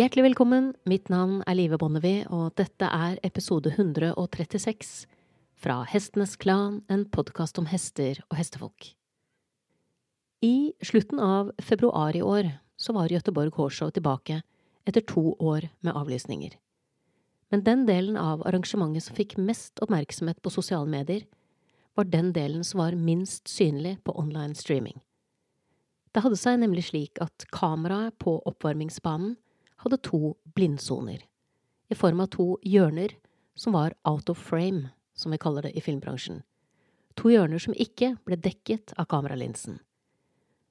Hjertelig velkommen, mitt navn er Live Bonnevie, og dette er episode 136 fra Hestenes Klan, en podkast om hester og hestefolk. I slutten av februar i år så var Göteborg Hårshow tilbake etter to år med avlysninger. Men den delen av arrangementet som fikk mest oppmerksomhet på sosiale medier, var den delen som var minst synlig på online streaming. Det hadde seg nemlig slik at kameraet på oppvarmingsbanen hadde to blindsoner, i form av to hjørner som var out of frame, som vi kaller det i filmbransjen. To hjørner som ikke ble dekket av kameralinsen.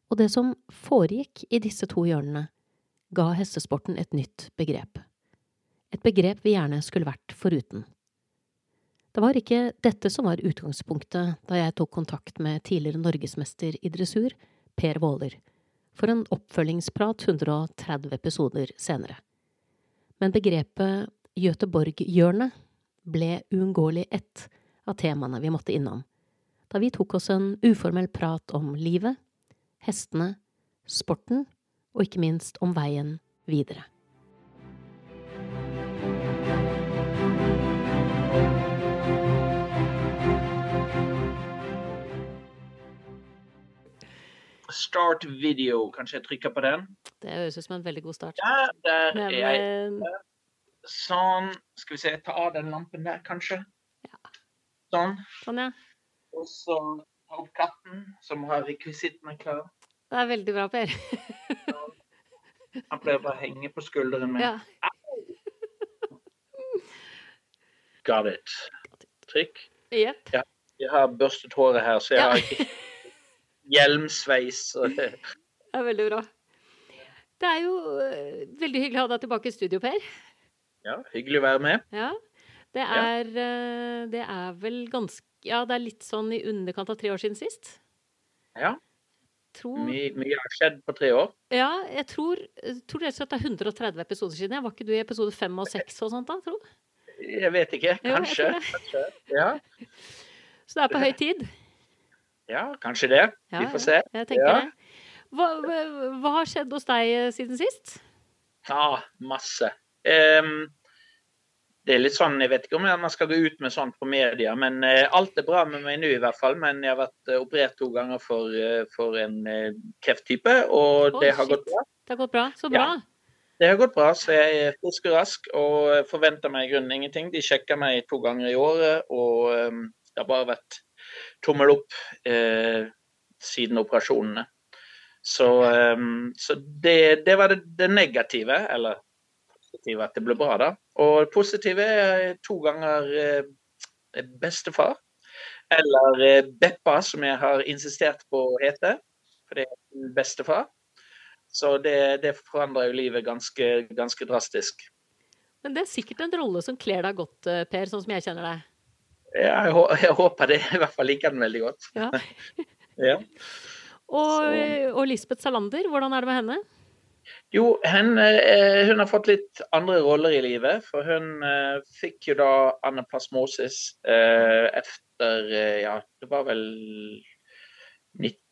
Og det som foregikk i disse to hjørnene, ga hestesporten et nytt begrep. Et begrep vi gjerne skulle vært foruten. Det var ikke dette som var utgangspunktet da jeg tok kontakt med tidligere norgesmester i dressur, Per Våler, for en oppfølgingsprat 130 episoder senere. Men begrepet Göteborg-hjørnet ble uunngåelig ett av temaene vi måtte innom, da vi tok oss en uformell prat om livet, hestene, sporten og ikke minst om veien videre. Start video. Kanskje jeg trykker på den? Det høres ut som en veldig god start. Ja, der Men, er jeg. Sånn. Skal vi se, ta av den lampen der, kanskje. Sånn. sånn, ja. Og så ta opp katten, som har rekvisittene klar. Det er veldig bra, Per. Han pleier bare å henge på skulderen min. Ja. Got it. Trykk. Jepp. Jeg har børstet håret her, så jeg Ja. har ikke hjelmsveis. det- er veldig bra. Det er jo eh, veldig hyggelig å ha deg tilbake i studio, Per. Ja, hyggelig å være med. Ja. Det er, eh, det er vel ganske Ja, det er litt sånn i underkant av tre år siden sist. Ja, Tror, mye, mye har skjedd på tre år. ja, jeg tror, tror det er 130 episoder siden. Var ikke du i episode fem og seks og sånt da, tro? Jeg vet ikke. Jo, jeg Kanskje. tror det. kanskje. Ja. Så det er på høy tid. Ja, kanskje det. Ja, Vi får se. Jeg tenker Ja. det. Hva, hva, har skjedd hos deg eh, siden sist? Ja, masse. Um, det er litt sånn, Jeg vet ikke om man skal gå ut med sånt på media, men uh, alt er bra med meg nå i hvert fall. Men jeg har vært eh, operert to ganger for, uh, for en uh, krefttype, og oh, det har shit. gått bra. Det har gått bra? Så Ja. bra. Det har gått bra, så jeg er frisk og rask og forventer meg i grunnen ingenting. De sjekker meg to ganger i året, og um, det har bare vært tommel opp eh, siden operasjonene. Så, ehm, så det, det var det, det negative, eller positive at det ble bra, da. Og det positive er to ganger eh, bestefar. Eller eh, Beppa, som jeg har insistert på å hete. For det er bestefar. Så det, det forandrer jo livet ganske, ganske drastisk. Men det er sikkert en rolle som kler deg godt, Per, sånn som jeg kjenner deg. Ja, jeg, jeg håper det. I hvert fall liker den veldig godt. Ja. Ja. Og, og Lisbeth Salander, hvordan er det med henne? Jo, hun, eh, hun har fått litt andre roller i livet. For hun eh, fikk jo da anaplasmosis eh, etter eh, Ja, det var vel nitt-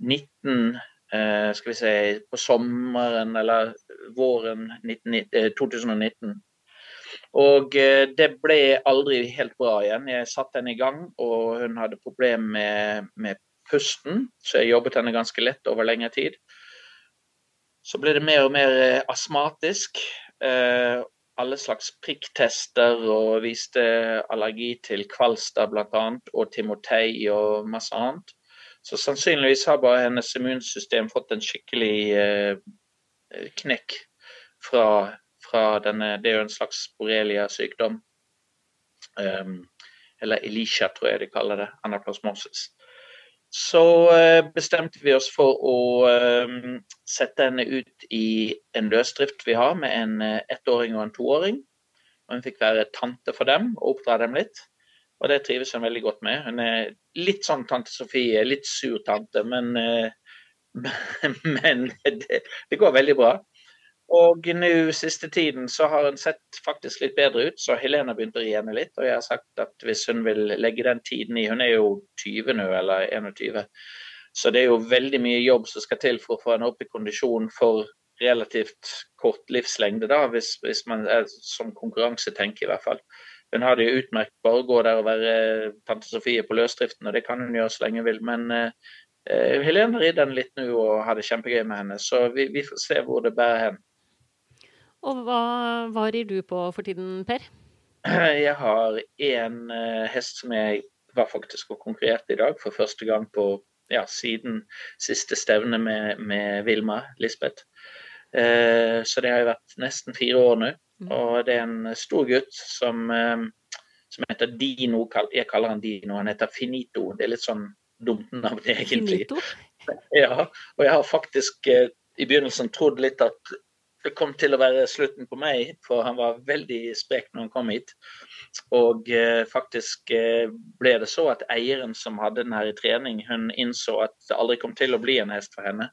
19 eh, Skal vi si på sommeren eller våren 19, eh, 2019. Og eh, det ble aldri helt bra igjen. Jeg satte henne i gang, og hun hadde problemer med, med pusten, så jeg jobbet henne ganske lett over lengre tid. Så ble det mer og mer eh, astmatisk. Eh, alle slags prikktester og viste allergi til kvalster bl.a. og timotei og masse annet. Så sannsynligvis har bare hennes immunsystem fått en skikkelig eh, knekk fra, fra denne Det er jo en slags borrelia-sykdom. Um, eller Elisha, tror jeg de kaller det. Anaplasmosis. Så uh, bestemte vi oss for å um, sette henne ut i en løsdrift vi har med en uh, ettåring og en toåring. Og hun fikk være tante for dem og oppdra dem litt. Og det trives hun veldig godt med. Hun er litt sånn tante Sofie, litt sur tante, men, uh, men det, det går veldig bra. Og nå siste tiden så har hun sett faktisk litt bedre ut, så Helene har begynt å ri henne litt. Og jeg har sagt at hvis hun vil legge den tiden i Hun er jo 20 nå, eller 21. Så det er jo veldig mye jobb som skal til for å få henne opp i kondisjon for relativt kort livslengde, da, hvis, hvis man er som konkurransetenker, i hvert fall. Hun har det jo utmerket bare å gå der og være tante Sofie på løsdriften, og det kan hun gjøre så lenge hun vil. Men uh, Helene rir den litt nå og har det kjempegøy med henne, så vi, vi får se hvor det bærer hen. Og hva, hva rir du på for tiden, Per? Jeg har en uh, hest som jeg var faktisk og konkurrerte i dag for første gang på ja, siden siste stevne med, med Vilma Lisbeth. Uh, så det har jo vært nesten fire år nå. Mm. Og det er en stor gutt som, uh, som heter Dino. Jeg kaller han Dino, han heter Finito. Det er litt sånn dumt navn, egentlig. Finito? Ja, og jeg har faktisk i begynnelsen trodd litt at det kom til å være slutten på meg, for han var veldig sprek når han kom hit. Og eh, faktisk eh, ble det så at eieren som hadde den her i trening, hun innså at det aldri kom til å bli en hest for henne,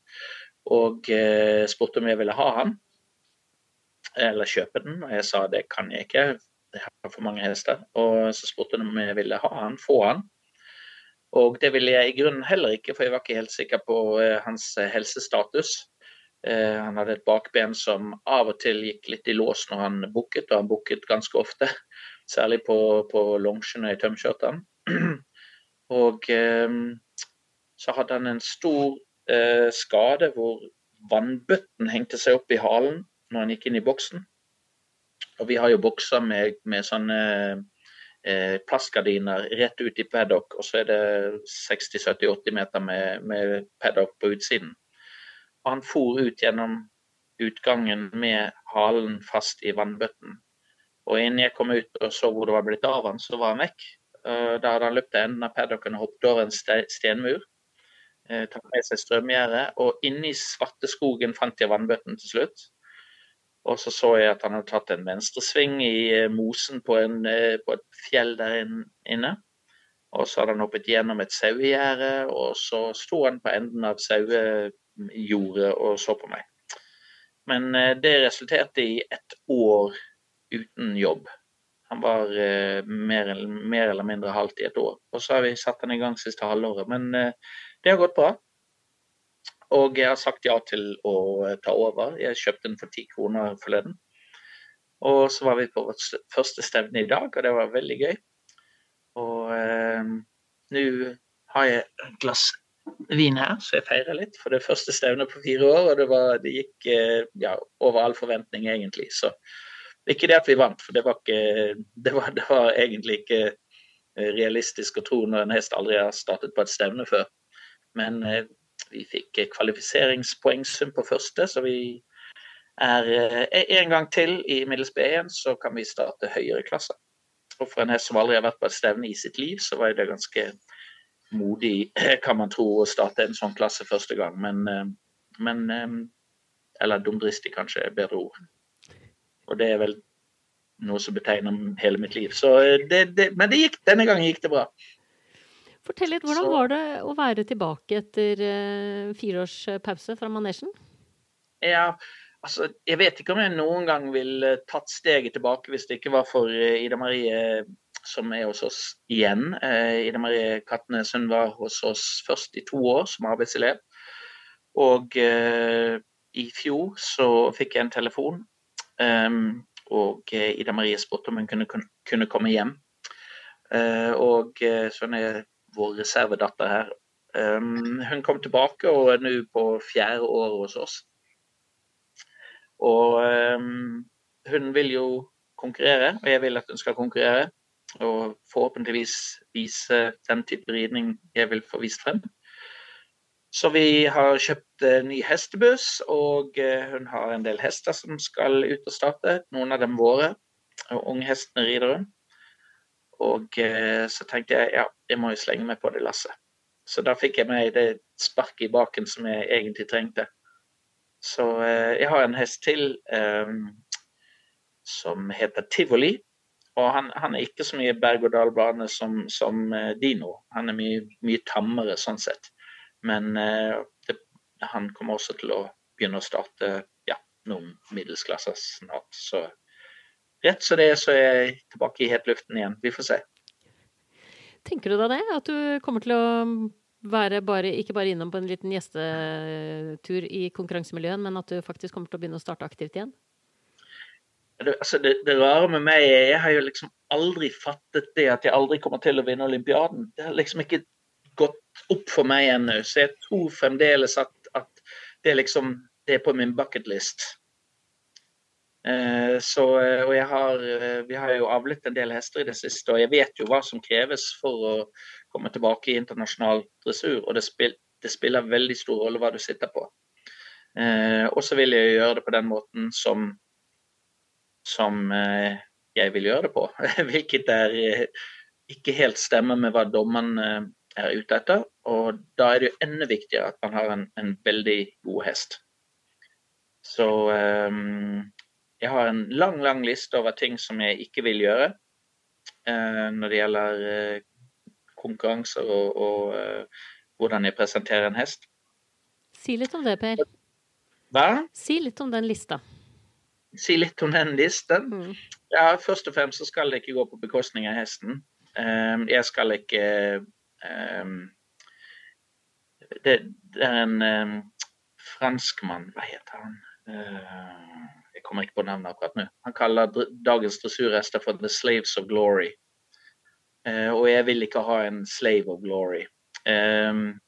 og eh, spurte om jeg ville ha han, eller kjøpe den. Og jeg sa det kan jeg ikke, jeg har for mange hester. Og så spurte hun om jeg ville ha han, få han. Og det ville jeg i grunnen heller ikke, for jeg var ikke helt sikker på eh, hans helsestatus. Eh, han hadde et bakben som av og til gikk litt i lås når han bukket, og han bukket ganske ofte. Særlig på, på longene i tømskjørtene. Og eh, så hadde han en stor eh, skade hvor vannbøtten hengte seg opp i halen når han gikk inn i boksen. Og vi har jo bokser med, med sånne eh, plastgardiner rett ut i paddock, og så er det 60-70-80 meter med, med paddock på utsiden. Og han for ut gjennom utgangen med halen fast i vannbøtten. Og innen jeg kom ut og så hvor det var blitt av han, så var han vekk. Da hadde han løpt til enden av paddocken og hoppet over en stenmur. Eh, tatt med seg strømgjerdet. Og inne i svarteskogen fant jeg vannbøtten til slutt. Og så så jeg at han hadde tatt en venstresving i eh, mosen på, en, eh, på et fjell der inne. Og så hadde han hoppet gjennom et sauegjerde, og så sto han på enden av saue gjorde og så på meg. Men eh, det resulterte i ett år uten jobb. Han var eh, mer, mer, eller mindre halvt i et år. Og så har vi satt han i gang siste halvåret. Men eh, det har gått bra. Og jeg har sagt ja til å ta over. Jeg kjøpte den for ti kroner forleden. Og så var vi på vårt første stevne i dag, og det var veldig gøy. Og eh, nå har jeg et glass vin her, så jeg feirer litt. For det første stevnet på fire år, og det, var, det gikk eh, ja, over all forventning, egentlig. Så ikke det at vi vant, for det var, ikke, det var, det var egentlig ikke eh, realistisk å tro når en hest aldri har startet på et stevne før. Men eh, vi fikk kvalifiseringspoengsum på første, så vi er en gang til i middels B1, så kan vi starte høyere klasser. Og for en hest som aldri har vært på et stevne i sitt liv, så var det ganske modig, kan man tro, å starte en sånn klasse første gang. Men, eh, men eh, Eller dumdristig, kanskje, er bedre ord. Og det er vel noe som betegner hele mitt liv. Så eh, det, det, men det gikk, denne gangen gikk det bra. Fortell litt, Hvordan Så, var det å være tilbake etter fire års pause fra manesjen? Ja, altså, Jeg vet ikke om jeg noen gang ville tatt steget tilbake hvis det ikke var for Ida Marie som er hos oss igjen. Eh, Ida Marie Katnes var hos oss først i to år som arbeidselev. Og eh, i fjor så fikk jeg en telefon, um, og eh, Ida Marie spurte om hun kunne, kunne komme hjem. Og så hun er vår reservedatter her. Hun kom tilbake og er nå på fjerde år hos oss. Og hun vil jo konkurrere, og jeg vil at hun skal konkurrere og forhåpentligvis vise den type ridning jeg vil få vist frem. Så vi har kjøpt en ny hestebuss, og eh, hun har en del hester som skal ut og starte. Noen av dem våre. og Unghestene rider hun. Og eh, så tenkte jeg ja, jeg må jo slenge meg på det lasset. Så da fikk jeg meg det sparket i baken som jeg egentlig trengte. Så eh, jeg har en hest til um, som heter Tivoli. Og han, han, er ikke så mye berg-og-dal-bane som, som, eh, Dino. Han er mye, mye tammere sånn sett. Men uh, det, han kommer også til å begynne å starte ja, noen middelsklasser snart. Så rett så det er, så er jeg tilbake i hetluften igjen. Vi får se. Tenker du da det? At du kommer til å være bare, ikke bare innom på en liten gjestetur i konkurransemiljøet, men at du faktisk kommer til å begynne å starte aktivt igjen? Det, altså det, det, rare med meg er jeg har jo liksom aldri fattet det at jeg aldri kommer til å vinne olympiaden. Det har liksom ikke gått opp for meg ennå. Så jeg tror fremdeles at, at, det liksom det er på min bucketlist. Eh, så, eh, og jeg har, eh, vi har jo avlet en del hester i det siste, og jeg vet jo hva som kreves for å komme tilbake i internasjonal dressur. Og det, spil, det spiller veldig stor rolle hva du sitter på. Eh, og så vil jeg gjøre det på den måten som som eh, jeg vil gjøre det på. Hvilket er eh, ikke helt stemmer med hva dommeren eh, er ute etter. Og da er det jo enda viktigere at man har en, en veldig god hest. Så um, jeg har en lang, lang liste over ting som jeg ikke vil gjøre uh, når det gjelder uh, konkurranser og, og uh, hvordan jeg presenterer en hest. Si litt om det, Per. Hva? Si litt om den lista si litt om den listen. Mm. Ja, Først og fremst så skal det ikke gå på bekostning av hesten. Um, jeg skal ikke um, det, det, er en um, franskmann, hva heter han? Uh, jeg kommer ikke på navnet akkurat nå. Han kaller dagens dressurhester for 'the slaves of glory'. Uh, og jeg vil ikke ha en slave of glory. Um,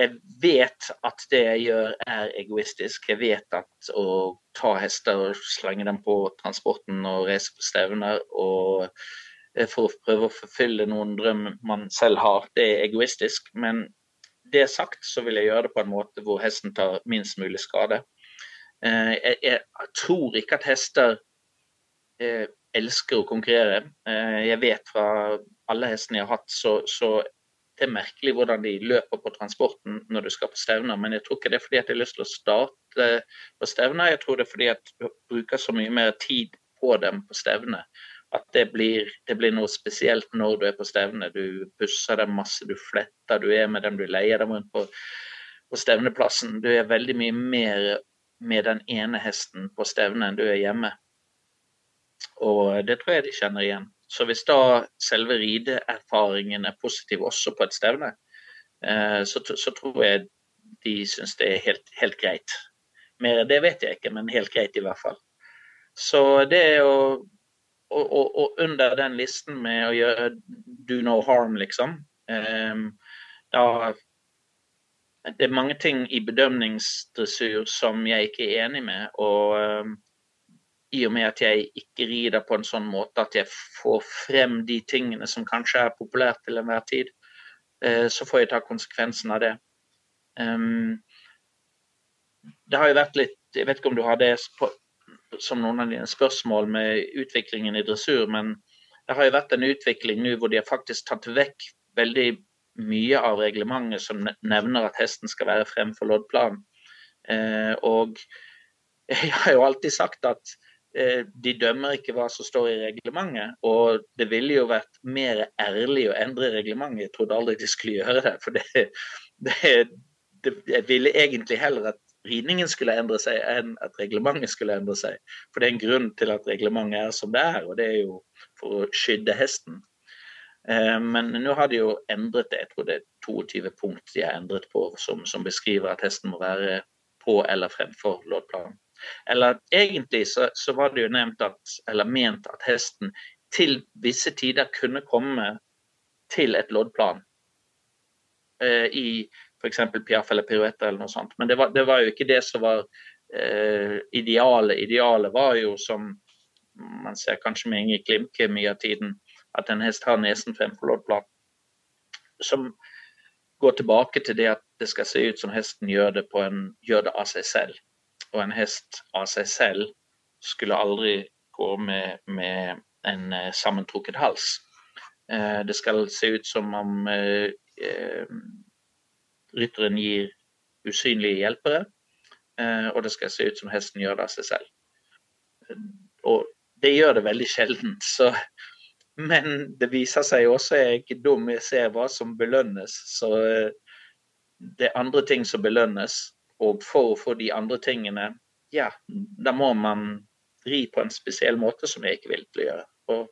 jeg vet at det jeg gjør er egoistisk. Jeg vet at å ta hester og slenge dem på transporten og reise på stevner og eh, for å prøve å forfylle noen drøm man selv har, det er egoistisk. Men det sagt, så vil jeg gjøre det på en måte hvor hesten tar minst mulig skade. Eh, jeg, tror ikke at hester eh, elsker å konkurrere. Jeg vet fra alle hestene jeg har hatt, så, så det er merkelig hvordan de løper på transporten når du skal på stevner, men jeg tror ikke det er fordi at jeg har lyst til å starte på stevner. Jeg tror det er fordi at du bruker så mye mer tid på dem på stevne. At det blir, det blir noe spesielt når du er på stevne. Du pusser dem masse, du fletter, du er med dem, du leier dem rundt på, på stevneplassen. Du er veldig mye mer med den ene hesten på stevne enn du er hjemme. Og det tror jeg de kjenner igjen. Så hvis da selve rideerfaringen er positiv også på et stevne, eh, så, så tror jeg de syns det er helt, helt, greit. Mer enn det vet jeg ikke, men helt greit i hvert fall. Så det er å og, og, og, under den listen med å gjøre do no harm, liksom um, da, Det er mange ting i bedømningsdressur som jeg ikke er enig med. Og um, i og med at jeg ikke rider på en sånn måte at jeg får frem de tingene som kanskje er populært til enhver tid, eh, så får jeg ta konsekvensen av det. Ehm, det har jo vært litt Jeg vet ikke om du har det som noen av dine spørsmål med utviklingen i dressur, men det har jo vært en utvikling nå hvor de har faktisk tatt vekk veldig mye av reglementet som nevner at hesten skal være fremfor loddplan. Eh, og jeg har jo alltid sagt at de dømmer ikke hva som står i reglementet. Og det ville jo vært mer ærlig å endre reglementet. Jeg trodde aldri de skulle gjøre det. For det, det, det, jeg ville egentlig heller at ridningen skulle endre seg, enn at reglementet skulle endre seg. For det er en grunn til at reglementet er som det er, og det er jo for å skydde hesten. Eh, men nå har de jo endret det. Jeg tror det er 22 punkt de har endret på som, som beskriver at hesten må være på eller fremfor loddplanen. Eller egentlig så, så, var det jo nevnt at, eller ment at hesten til visse tider kunne komme til et loddplan eh, i f.eks. piaff eller piruetter eller noe sånt. Men det var, det var, jo ikke det som var eh, idealet. Idealet var jo, som man ser kanskje med Inge Klimke mye av tiden, at en hest har nesen fremfor loddplan. Som går tilbake til det at det skal se ut som hesten gjør det, en, gjør det av seg selv og en hest av seg selv skulle aldri gå med, med en uh, sammentrukket hals. Uh, det skal se ut som om uh, rytteren gir usynlige hjelpere, og det skal se ut som hesten gjør det av seg selv. Og det gjør det veldig sjelden. Så, men det viser seg også, jeg er ikke dum, jeg ser hva som belønnes. Så det er andre ting som belønnes. Og for å få de andre tingene, ja, da må man ri på en spesiell måte som jeg ikke vil til å gjøre. Og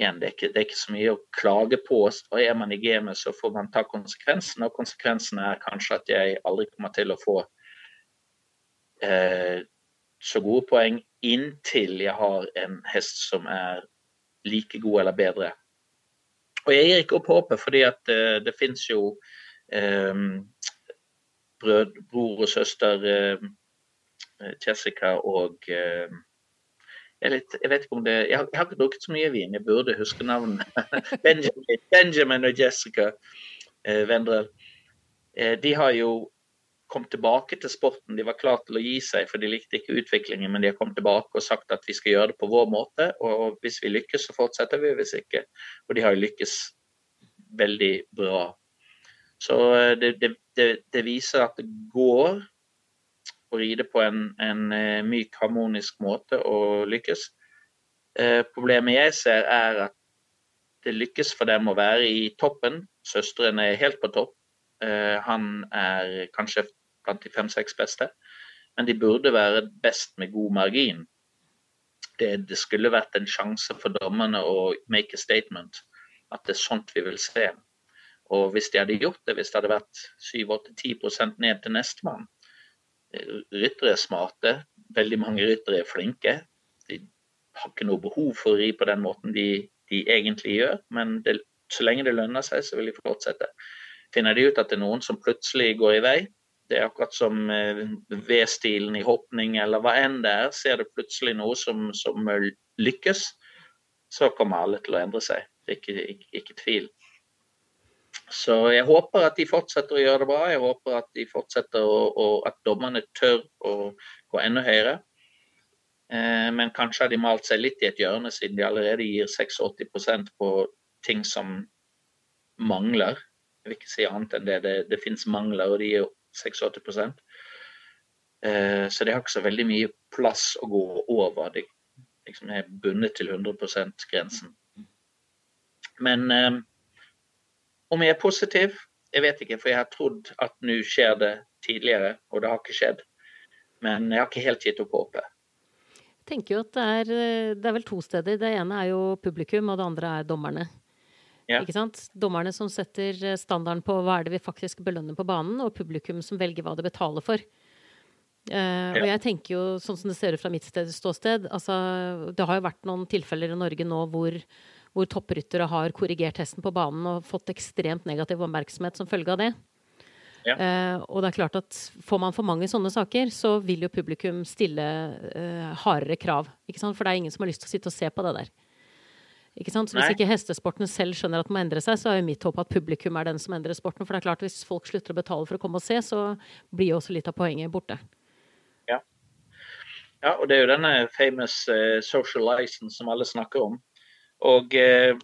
igjen, det er, ikke, det er, ikke, så mye å klage på. Og er man i gamet, så får man ta konsekvensene. Og konsekvensene er kanskje at jeg aldri kommer til å få eh, så gode poeng inntil jeg har en hest som er like god eller bedre. Og jeg gir ikke opp håpet, fordi at eh, det finnes jo brød, bror og søster eh, Jessica og eh, jeg, litt, jeg, vet ikke om det jeg har, jeg har, ikke drukket så mye vin, jeg burde huske navnene. Benjamin, Benjamin, og Jessica eh, Vendrell. Eh, de har jo kommet tilbake til sporten. De var klare til å gi seg, for de likte ikke utviklingen, men de har kommet tilbake og sagt at vi skal gjøre det på vår måte. Og hvis vi lykkes, så fortsetter vi, hvis ikke. Og de har jo lykkes veldig bra. Så eh, det, det, det, viser at det går å ride på en, en eh, myk, harmonisk måte og lykkes. Eh, problemet jeg ser, er at det lykkes for dem å være i toppen. Søsteren er helt på topp. Eh, han er kanskje blant de fem-seks beste. Men de burde være best med god margin. Det, det, skulle vært en sjanse for dommerne å make a statement. At det er sånt vi vil se. Og hvis de hadde gjort det, hvis det hadde vært 7-8-10 ned til nestemann, ryttere er smarte. Veldig mange ryttere er flinke. De har ikke noe behov for å ri på den måten de, de egentlig gjør, men det, så lenge det lønner seg, så vil de fortsette. Finner de ut at det er noen som plutselig går i vei, det er akkurat som eh, V-stilen i hoppning eller hva enn det er, ser du plutselig noe som, som lykkes, så kommer alle til å endre seg. Ikke, ikke, ikke tvil. Så jeg håper at de fortsetter å gjøre det bra. Jeg håper at de fortsetter å, å, at dommerne tør å gå enda høyere. Eh, men kanskje har de malt seg litt i et hjørne, siden de allerede gir 86% på ting som mangler. Jeg vil ikke si annet enn det. Det, det finnes mangler, og de gir 86 eh, Så de har ikke så veldig mye plass å gå over. De liksom er bundet til 100 %-grensen. Men eh, om jeg er positiv? Jeg vet ikke, for jeg har trodd at nå skjer det tidligere, og det har ikke skjedd. Men jeg har ikke helt gitt opp håpet. Jeg tenker jo at det er, det er vel to steder. Det ene er jo publikum, og det andre er dommerne. Ja. Ikke sant? Dommerne som setter standarden på hva er det vi faktisk belønner på banen, og publikum som velger hva det betaler for. Uh. Og jeg tenker jo, sånn som det ser ut fra mitt ståsted altså, Det har jo vært noen tilfeller i Norge nå hvor hvor toppryttere har korrigert hesten på banen og fått ekstremt negativ oppmerksomhet som følge av det. Ja. Uh, og det er klart at Får man for mange sånne saker, så vil jo publikum stille uh, hardere krav. For det er ingen som har lyst til å sitte og se på det der. Ikke sant? Så Hvis ikke hestesporten selv skjønner at den må endre seg, så er jo mitt håp at publikum er den som endrer sporten. For det er klart hvis folk slutter å betale for å komme og se, så blir jo også litt av poenget borte. Ja. ja og det er jo denne famous uh, social license som alle snakker om. Og eh,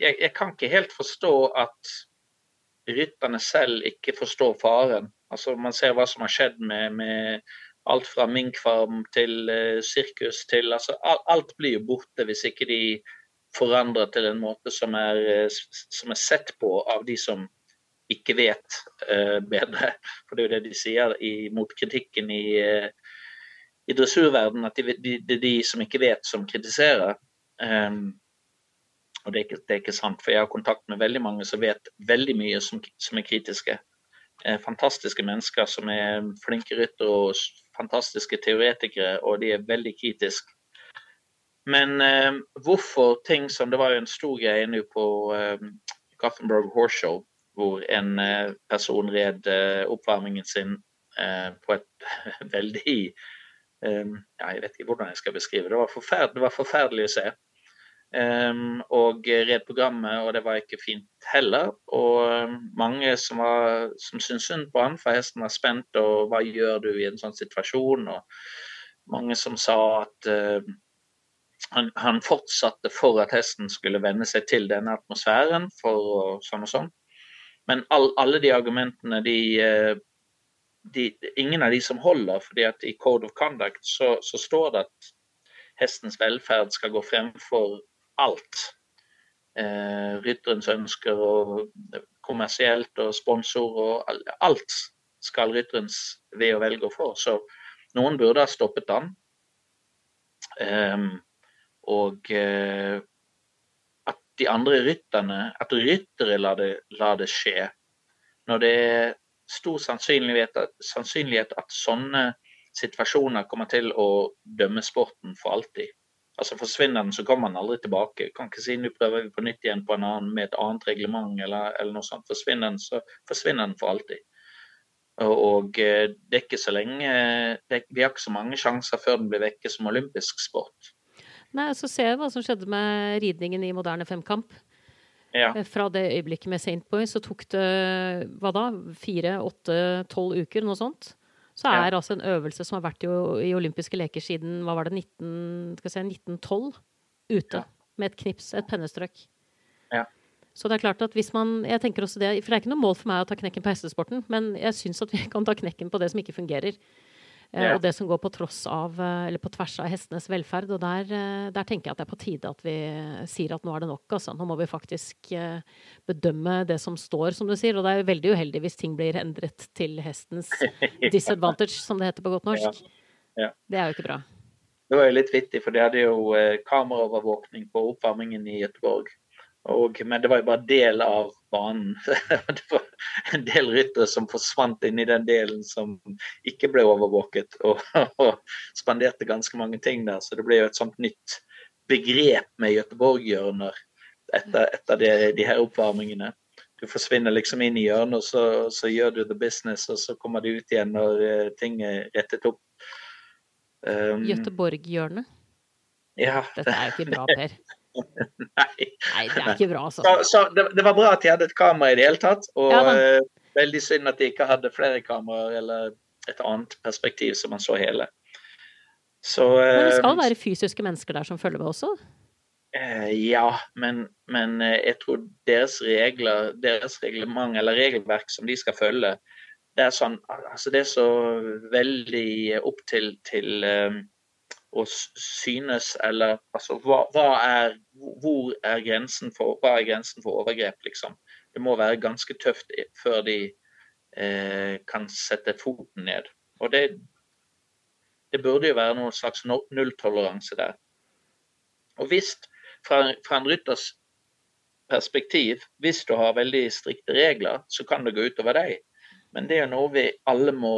jeg, jeg, kan ikke helt forstå at rytterne selv ikke forstår faren. Altså Man ser hva som har skjedd med, med alt fra minkfarm til uh, sirkus til altså Alt blir jo borte hvis ikke de forandrer til en måte som er, uh, som er sett på av de som ikke vet uh, bedre. For det er jo det de sier i, mot kritikken i, i dressurverdenen, at det de, de, de, som ikke vet, som kritiserer. Um, og det er, ikke, det er, ikke, sant, for jeg har kontakt med veldig mange som vet veldig mye som, som er kritiske. Eh, fantastiske mennesker som er flinke ryttere og fantastiske teoretikere, og de er veldig kritiske. Men eh, hvorfor ting som Det var jo en stor greie nå på eh, Gothenburg Horse Show, hvor en eh, person red eh, oppvarmingen sin eh, på et veldig ja, Jeg vet ikke hvordan jeg skal beskrive det. Var, det var forferdelig å se. Um, og red programmet, og det var ikke fint heller. Og um, mange som, var, som syntes synd på han, for hesten var spent, og hva gjør du i en sånn situasjon? Og mange som sa at uh, han, han, fortsatte for at hesten skulle venne seg til denne atmosfæren, for sånn og sånn. Men all, alle de argumentene, de, uh, de, Ingen av de som holder, fordi at i Code of Conduct så, så står det at hestens velferd skal gå fremfor alt. Eh, rytterens ønsker og kommersielt og sponsor og alt skal rytterens ved og velge å få. Så noen burde ha stoppet han. Eh, og eh, at de andre rytterne, at ryttere lar det, la det skje. Når det er stor sannsynlighet, sannsynlighet at sånne situasjoner kommer til å dømme sporten for alltid. Altså Forsvinner den, så kommer den aldri tilbake. Kan ikke si nå prøver vi på nytt igjen på en annen, med et annet reglement eller, eller noe sånt. Forsvinner den, så forsvinner den for alltid. Og, og eh, det er ikke så lenge det, Vi har ikke så mange sjanser før den blir vekke som olympisk sport. Nei, så ser jeg hva som skjedde med ridningen i moderne femkamp. Ja. Eh, fra det øyeblikket med Saint Boy så tok det hva da, fire, åtte, tolv uker, noe sånt. Så er ja. altså en øvelse som har vært i, i olympiske leker siden hva var det, 19, si, 1912, ute. Ja. Med et knips, et pennestrøk. Ja. Så det er klart at hvis man jeg tenker også det, For det er ikke noe mål for meg å ta knekken på hestesporten, men jeg syns at vi kan ta knekken på det som ikke fungerer. Yeah. Og det som går på, av, eh, eller på tvers av hestenes velferd. Og der, eh, der, tenker jeg at det er på tide at vi sier at nå er det nok. Altså. Nå må vi faktisk eh, bedømme det som står, som du sier. Og det er veldig uheldig hvis ting blir endret til hestens disadvantage, som det heter på godt norsk. Ja. Ja. Det er jo ikke bra. Det var jo litt vittig, for de hadde jo kameraovervåkning på oppvarmingen i Göteborg. Og, men det var jo bare del av banen. det var en del ryttere som forsvant inn i den delen som ikke ble overvåket, og, og, spanderte ganske mange ting der. Så det ble jo et sånt nytt begrep med Göteborg-hjørner etter, etter de, de, her oppvarmingene. Du forsvinner liksom inn i hjørnet, og så, så, gjør du the business, og så kommer du ut igjen når uh, ting er rettet opp. Um, Göteborg-hjørnet? Ja. Dette er jo ikke bra, Per. Nei. Nei, det er ikke bra, altså. Så, så det, det, var bra at de hadde et kamera i det hele tatt. Og ja, uh, veldig synd at de ikke hadde flere kameraer eller et annet perspektiv som man så hele. Så, men det skal være fysiske mennesker der som følger med også? Uh, ja, men, men jeg tror deres regler, deres reglement eller regelverk som de skal følge, det er sånn Altså det er så veldig opp til, til å synes, eller altså hva, hva er, Hvor er grensen for, hva er grensen for overgrep, liksom? Det må være ganske tøft før de eh, kan sette foten ned. Og det, det burde jo være noen slags nulltoleranse der. Og hvis, fra, fra en rytters perspektiv, hvis du har veldig strikte regler, så kan det gå utover deg. Men det er jo noe vi alle må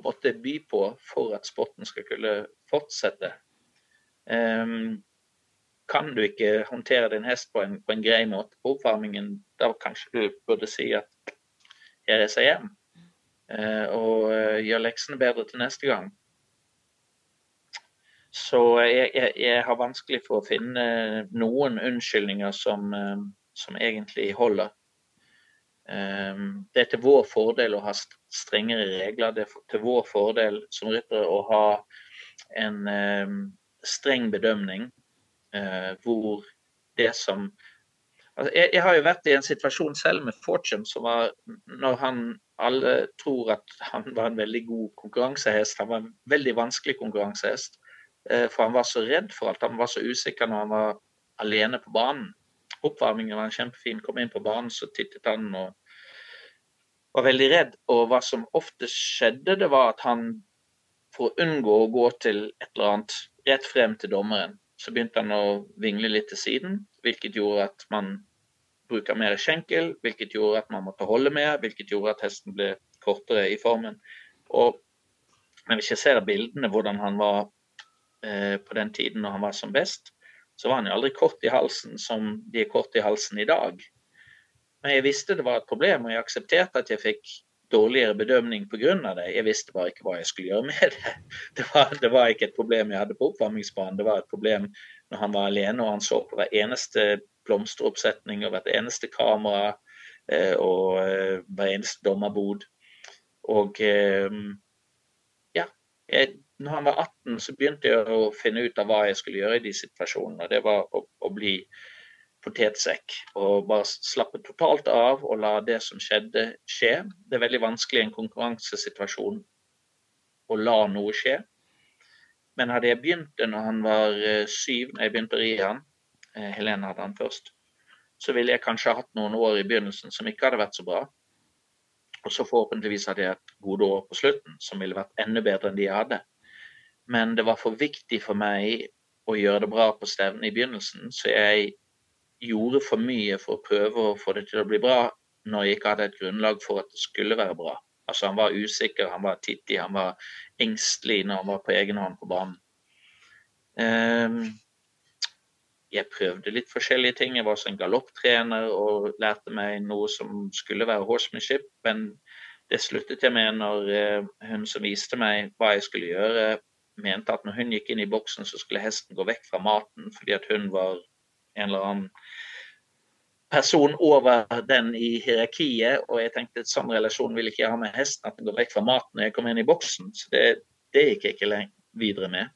på en måte by på for at sporten skal kunne fortsette. Um, kan du ikke håndtere din hest på en, på en grei måte på oppvarmingen, da kanskje du burde si at jeg reiser hjem. Uh, og uh, gjør leksene bedre til neste gang. Så jeg, jeg, jeg, har vanskelig for å finne noen unnskyldninger som, som egentlig holder. Det er til vår fordel å ha strengere regler. Det er til vår fordel som ryttere å ha en streng bedømning eh, hvor det som altså jeg, jeg, har jo vært i en situasjon selv med Fortune som var når han alle tror at han var en veldig god konkurransehest. Han var en veldig vanskelig konkurransehest. Eh, for han var så redd for alt. Han var så usikker når han var alene på banen. Oppvarmingen var kjempefin. Kom inn på banen, så tittet han og var veldig redd. Og hva som ofte skjedde, det var at han for å unngå å gå til et eller annet rett frem til dommeren, så begynte han å vingle litt til siden, hvilket gjorde at man bruker mer skjenkel, hvilket gjorde at man måtte holde mer, hvilket gjorde at hesten ble kortere i formen. Og hvis jeg ser bildene hvordan han var eh, på den tiden når han var som best, så var han jo aldri kort i halsen som de er kort i halsen i dag. Men jeg visste det var et problem, og jeg aksepterte at jeg fikk dårligere bedømning pga. det. Jeg visste bare ikke hva jeg skulle gjøre med det. Det var, det var, ikke et problem jeg hadde på oppvarmingsbanen, det var et problem når han var alene og han så på hver eneste blomsteroppsetning og hvert eneste kamera eh, og eh, hver eneste dommerbod. Og eh, ja, jeg, når han var 18, så begynte jeg å finne ut av hva jeg skulle gjøre i de situasjonene. Det var å, å bli potetsekk og bare slappe totalt av og la det som skjedde, skje. Det er veldig vanskelig i en konkurransesituasjon å la noe skje. Men hadde jeg begynt det når han var eh, syv, når jeg begynte å ri han, eh, Helene hadde han først, så ville jeg kanskje hatt noen år i begynnelsen som ikke hadde vært så bra. Og så forhåpentligvis hadde jeg et gode år på slutten som ville vært enda bedre enn de jeg hadde. Men det var for viktig for meg å gjøre det bra på stevnet i begynnelsen, så jeg gjorde for mye for å prøve å få det til å bli bra, når jeg ikke hadde et grunnlag for at det skulle være bra. Altså Han var usikker, han var tittig, han var engstelig når han var på egen hånd på banen. Um, jeg prøvde litt forskjellige ting. Jeg var også en galopptrener og lærte meg noe som skulle være horsemanship, men det sluttet jeg med når uh, hun som viste meg hva jeg skulle gjøre, mente at når hun gikk inn i boksen, så skulle hesten gå vekk fra maten fordi at hun var en eller annen person over den i hierarkiet. Og jeg tenkte at sånn relasjon vil ikke jeg ha med hesten, at den går vekk fra maten når jeg kommer inn i boksen. Så det, det gikk jeg ikke videre med.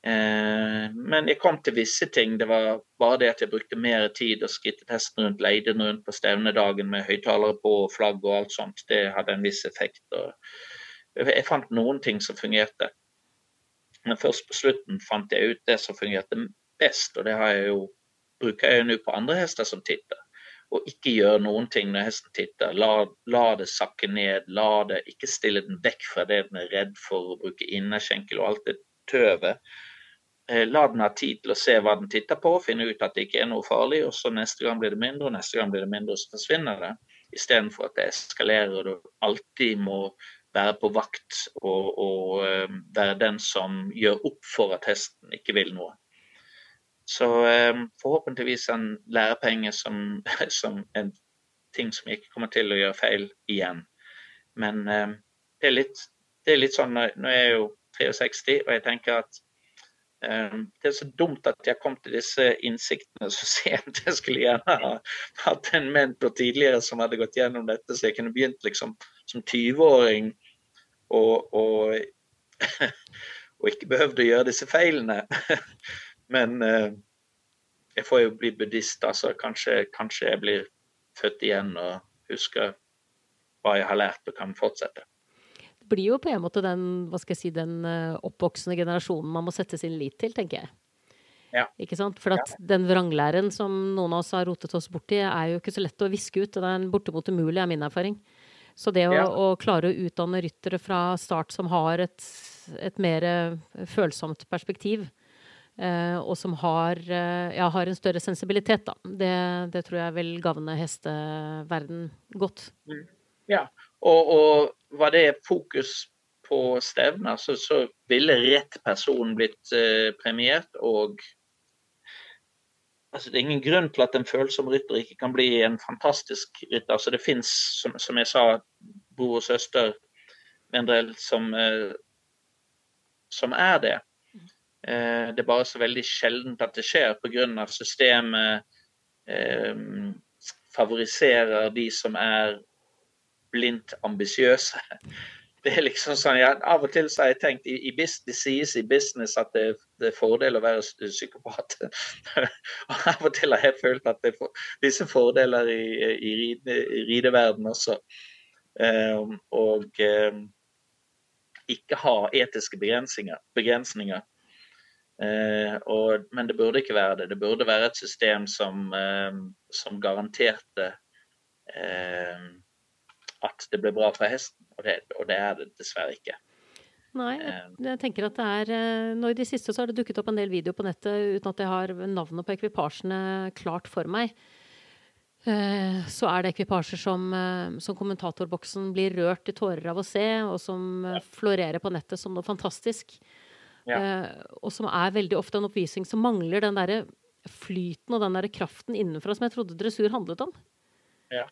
Eh, men jeg kom til visse ting. Det var bare det at jeg brukte mer tid og skrittet hesten rundt, leide den rundt på stevnedagen med høyttalere på og flagg og alt sånt. Det hadde en viss effekt. jeg fant noen ting som fungerte. Men først på slutten fant jeg ut det som fungerte best, og det jeg jo bruker jeg nå på andre hester som titter. Og ikke gjøre noen ting når hesten titter. La, la, det sakke ned. la det, Ikke stille den vekk fra det den er redd for å bruke innerskjenkel og alt det tøvet. Eh, la den ha tid til å se hva den titter på, finne ut at det ikke er noe farlig. og så Neste gang blir det mindre, og neste gang blir det mindre, og så forsvinner det. Istedenfor at det eskalerer og du alltid må være på vakt og, og uh, være den som gjør opp for at hesten ikke vil noe. Så eh, forhåpentligvis en lærepenge som, som, en ting som ikke kommer til å gjøre feil igjen. Men eh, det, er litt, det, er litt, sånn Nå er jeg jo 63, og jeg tenker at det er så dumt at jeg kom til disse innsiktene så sent. Jeg skulle gjerne ha hatt en mentor tidligere som hadde gått gjennom dette, så jeg kunne begynt liksom som 20-åring og, og, og ikke behøvde å gjøre disse feilene. Men eh, jeg får jo bli buddhist, altså. Kanskje, kanskje jeg blir født igjen og husker hva jeg har lært og kan fortsette. Det blir jo på en måte den, hva skal jeg si, den eh, oppvoksende generasjonen man må sette sin lit til, tenker jeg. Ja. Ikke sant? For at den vranglæren som noen av oss har rotet oss borti, er jo ikke så lett å viske ut. Det er bortimot umulig, er min erfaring. Så det å, ja. å, klare å utdanne ryttere fra start som har et, et mer følsomt perspektiv, Eh, og som har, eh, ja, har, en større sensibilitet, da. Det, det tror jeg vil gagne hesteverden godt. Mm. Ja, og, og, var det fokus på stevner, så, så ville rett person blitt eh, premiert. Og altså, det er ingen grunn til at en følsom rytter ikke kan bli en fantastisk rytter. Altså, det fins, som, som, jeg sa, bror og søster med en del som, eh, som er det. Eh, det er bare så veldig sjeldent at det skjer pga. systemet eh, favoriserer de som er blindt ambisiøse. Det er liksom sånn, ja, Av og til så har jeg tenkt i, i Det sies i business at det, det er fordel å være psykopat. og Av og til har jeg følt at det er visse fordeler i, i, ride, i rideverden også. Um, og um, ikke ha etiske begrensninger. begrensninger. Uh, og, men det burde ikke være det. Det burde være et system som, um, som garanterte at det ble bra for hesten, og det, og det, er det dessverre ikke. Nei, jeg, jeg tenker at det er eh, Nå i det siste så har det dukket opp en del videoer på nettet uten at jeg har navnet på ekvipasjene klart for meg. Eh, så er det ekvipasjer som, eh, som, kommentatorboksen blir rørt i tårer av å se, og som florerer på nettet som noe fantastisk. Ja. Eh, og som er veldig ofte en oppvisning som mangler den derre flyten og den der kraften innenfra som jeg trodde dressur handlet om. Ja.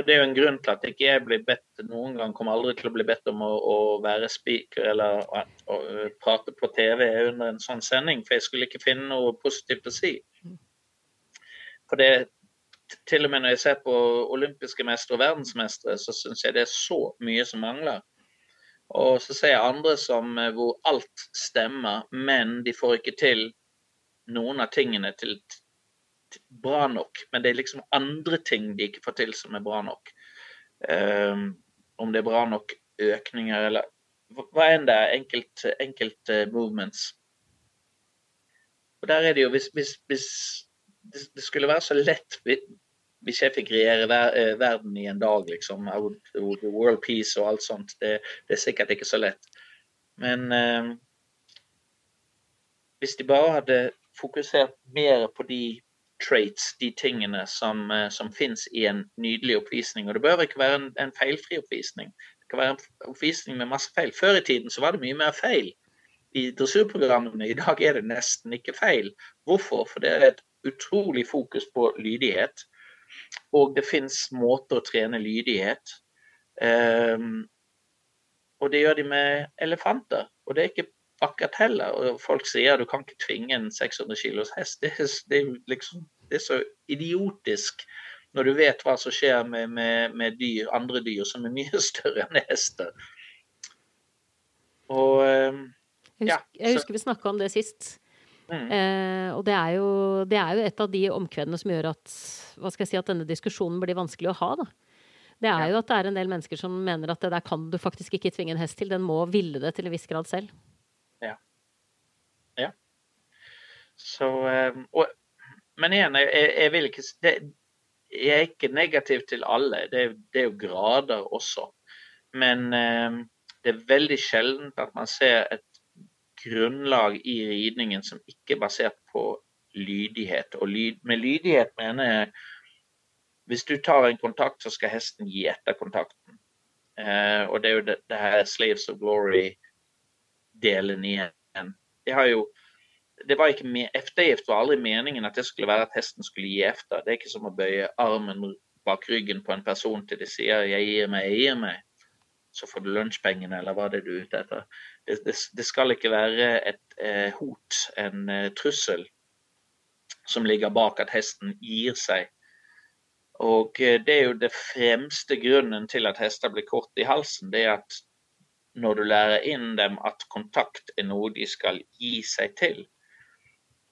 Og det er jo en grunn til at jeg blir bedt noen gang, kommer aldri til å bli bedt om å, å være speaker eller å, å, prate på TV under en sånn sending, for jeg skulle ikke finne noe positivt å si. For det til og med når jeg ser på olympiske mestere og verdensmestere, så syns jeg det er så mye som mangler. Og så ser jeg andre som, eh, hvor alt stemmer, men de får ikke til noen av tingene til, bra nok. Men det er liksom andre ting de ikke får til som er bra nok. Um, om det er bra nok økninger eller hva enn det er. Enkelte enkelt, uh, movements. Og der er det jo, hvis, hvis, hvis det skulle være så lett hvis jeg fikk regjere ver eh, verden i en dag, liksom, world peace og alt sånt, det, det er sikkert ikke så lett. Men uh, hvis de bare hadde fokusert mer på de traits, de tingene som, som fins i en nydelig oppvisning. Og det bør ikke være en, en feilfri oppvisning. Det kan være en oppvisning med masse feil. Før i tiden så var det mye mer feil i dressurprogrammene. I dag er det nesten ikke feil. Hvorfor? For det er et utrolig fokus på lydighet. Og det fins måter å trene lydighet. Um, og det gjør de med elefanter. Og det er ikke akkurat heller. Og folk sier at du kan ikke tvinge en 600 kilos hest. Det er, det liksom, det er så idiotisk når du vet hva som skjer med, med, med dyr, andre dyr som er mye større enn hester. Og ja, jeg husker, jeg husker vi snakka om det sist. Mm. Eh, og det er, jo, det er, jo, et av de omkvedene som gjør at, hva skal jeg si, at denne diskusjonen blir vanskelig å ha. Da. Det er ja. jo at det er en del mennesker som mener at det der kan du faktisk ikke tvinge en hest til. Den må ville det til en viss grad selv. Ja. Ja. Så um, og, Men igjen, jeg, jeg vil ikke det, Jeg er ikke negativ til alle. Det, det er jo grader også. Men um, det er veldig sjelden at man ser et grunnlag i ridningen som ikke er basert på lydighet. Og lyd, med lydighet mener jeg hvis du tar en kontakt, så skal hesten gi etter kontakten. Eh, og det er jo det, det her Slaves of Glory-delen igjen. Det har jo det var ikke med, Eftergift var aldri meningen at det skulle være at hesten skulle gi efter. Det er ikke som å bøye armen bak ryggen på en person til de sier 'jeg gir meg, jeg gir meg' så får du lunsjpengene, eller hva det er du er ute etter. Det, det, det, skal ikke være et eh, hot, en eh, trussel, som ligger bak at hesten gir seg. Og eh, det er jo det fremste grunnen til at hester blir kort i halsen. Det er at når du lærer inn dem at kontakt er noe de skal gi seg til,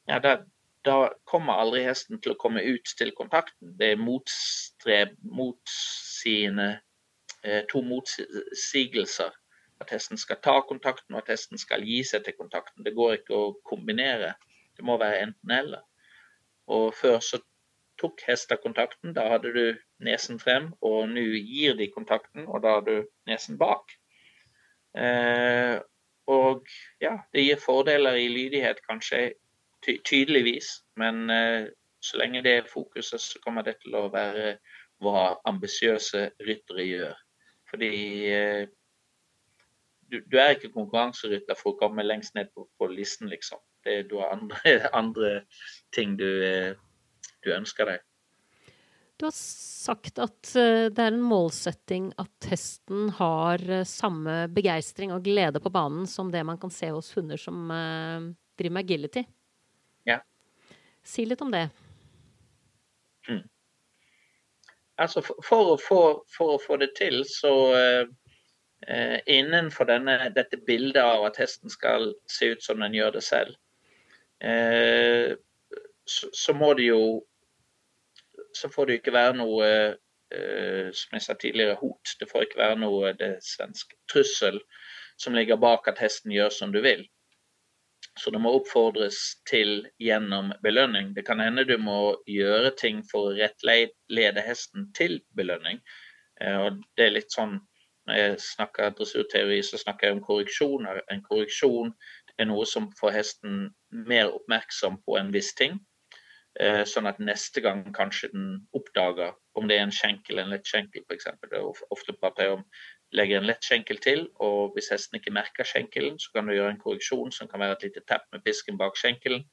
ja, da, da kommer aldri hesten til å komme ut til kontakten. Det er motstreb, motsigende Eh, to motsigelser. At hesten skal ta kontakten og at hesten skal gi seg til kontakten. Det går ikke å kombinere. Det må være enten-eller. Og før så tok hester kontakten, da hadde du nesen frem, og nå gir de kontakten, og da har du nesen bak. Eh, og ja, det gir fordeler i lydighet, kanskje ty tydeligvis, men eh, så lenge det er fokuset, så kommer det til å være hva ambisiøse ryttere gjør. Fordi eh, du, du, er ikke konkurranserytter for å komme lengst ned på, på listen, liksom. Det, du har andre, andre ting du, du, ønsker deg. Du har sagt at eh, det er en målsetting at hesten har samme begeistring og glede på banen som det man kan se hos hunder som driver med agility. Ja. Si litt om det. Mm altså for, for, å få, for, å få, det til, så eh, innenfor denne, dette bildet av at hesten skal se ut som den gjør det selv, eh, så, så, må det jo Så får det ikke være noe eh, som jeg sa tidligere, hot. Det får ikke være noe det svenske trussel som ligger bak at hesten gjør som du vil. Så det må oppfordres til gjennom belønning. Det kan hende du må gjøre ting for å rettlede hesten til belønning. Eh, og det er litt sånn Når jeg snakker dressurteori, så snakker jeg om korreksjoner. En korreksjon er noe som får hesten mer oppmerksom på en viss ting. Eh, sånn at neste gang kanskje den oppdager om det er en skjenkel, en lett skjenkel f.eks. Ofte prater jeg om legger en lett skjenkel til, og hvis hesten ikke merker skjenkelen, så kan du gjøre en korreksjon som kan være et lite tepp med pisken bak skjenkelen.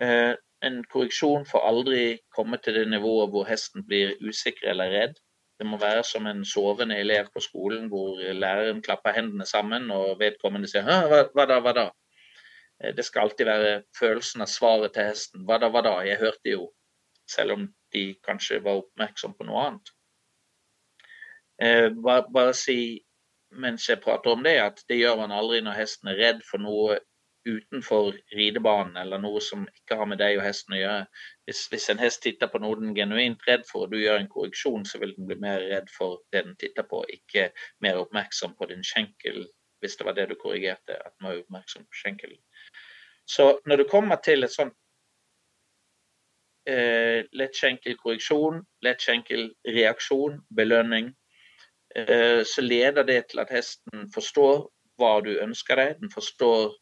Eh, en korreksjon får aldri komme til det nivået hvor hesten blir usikker eller redd. Det må være som en sovende elev på skolen hvor læreren klapper hendene sammen og vedkommende sier hva da, hva da? Eh, det skal alltid være følelsen av svaret til hesten. Hva da, hva da? Jeg hørte jo. Selv om de kanskje var oppmerksom på noe annet. Eh, bare, bare, si mens jeg prater om det, at det gjør man aldri når hesten er redd for noe utenfor ridebanen eller noe som ikke har med deg og hesten å gjøre. Hvis, hvis en hest titter på noe den er genuint redd for, og du gjør en korreksjon, så vil den bli mer redd for det den titter på, ikke mer oppmerksom på din skjenkel, hvis det var det du korrigerte, at den var oppmerksom på skjenkelen. Så når du kommer til et sånn eh, lett skjenkel korreksjon, lett skjenkel reaksjon, belønning, Eh, så leder det til at hesten forstår hva du ønsker deg. Den forstår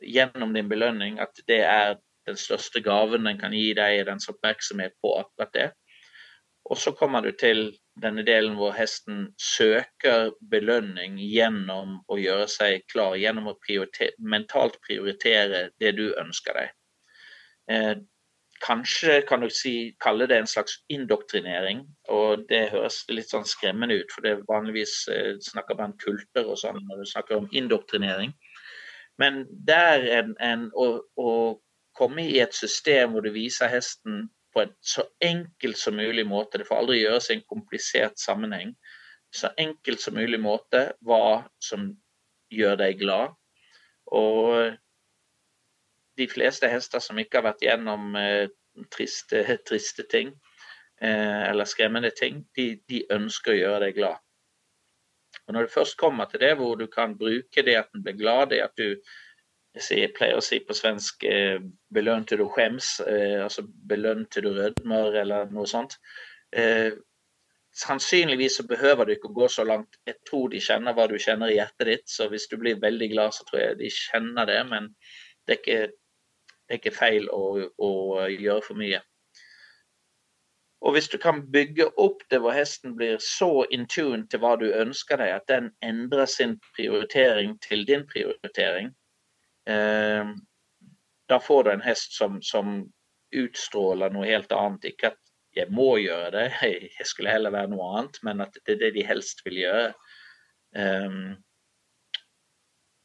gjennom din belønning at det er den største gaven den kan gi deg, er dens oppmerksomhet på akkurat det. Og så kommer du til denne delen hvor hesten søker belønning gjennom å gjøre seg klar, gjennom å prioritere, mentalt prioritere det du ønsker deg. Eh, kanskje kan du si, kalle det en slags indoktrinering, og det høres litt sånn skremmende ut, for det er vanligvis eh, snakker man kulter og sånn når du snakker om indoktrinering. Men det er en, en å, å komme i et system hvor du viser hesten på en så enkelt som mulig måte. Det får aldri gjøres i en komplisert sammenheng. Så enkelt som mulig måte hva som gjør deg glad. Og de fleste hester som ikke har vært gjennom eh, triste, triste, ting eh, eller skremmende ting, de, de, ønsker å gjøre deg glad. Og Når du først kommer til det hvor du kan bruke det at den blir glad, det at du jeg pleier å si på svensk eh, 'belønn til du skjems', eh, altså 'belønn til du rødmer', eller noe sånt. Eh, sannsynligvis så behøver du ikke å gå så langt. Jeg tror de kjenner hva du kjenner i hjertet ditt, så hvis du blir veldig glad, så tror jeg de kjenner det. Men det er ikke, det er ikke feil å, å, gjøre for mye. Og hvis du kan bygge opp det hvor hesten blir så in tune til hva du ønsker deg, at den endrer sin prioritering til din prioritering, Eh, da får du en hest som, som, utstråler noe helt annet. Ikke at jeg må gjøre det, jeg skulle heller være noe annet, men at det er det de helst vil gjøre. Eh,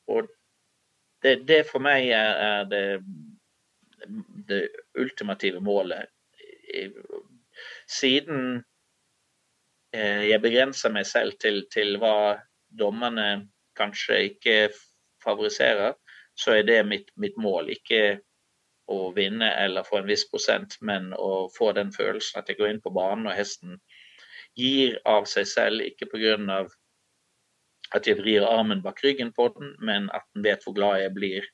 og det, det, for meg er, er det, det, ultimative målet. Siden eh, jeg begrenser meg selv til, til hva dommerne kanskje ikke favoriserer, så er det mitt, mitt, mål. Ikke å vinne eller få en viss prosent, men å få den følelsen at jeg går inn på banen og hesten gir av seg selv, ikke pga. at jeg vrir armen bak ryggen på den, men at den vet hvor glad jeg blir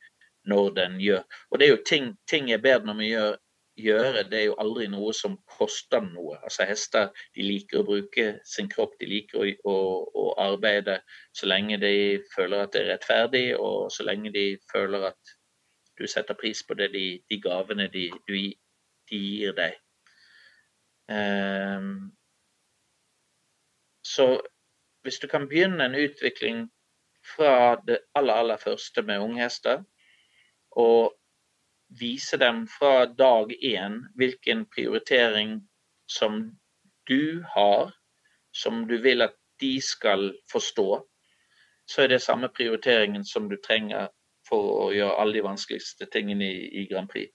når den gjør. Og det er jo ting, ting jeg ber om å gjøre gjøre, det er jo aldri noe som koster noe. Altså Hester de liker å bruke sin kropp, de liker å, å, å, arbeide så lenge de føler at det er rettferdig, og så lenge de føler at du setter pris på det, de, de gavene de, de, gir deg. Um, så hvis du kan begynne en utvikling fra det aller, aller første med unghester, og vise dem fra dag én hvilken prioritering som du har, som du vil at de skal forstå, så er det samme prioriteringen som du trenger for å gjøre alle de vanskeligste tingene i, i Grand Prix.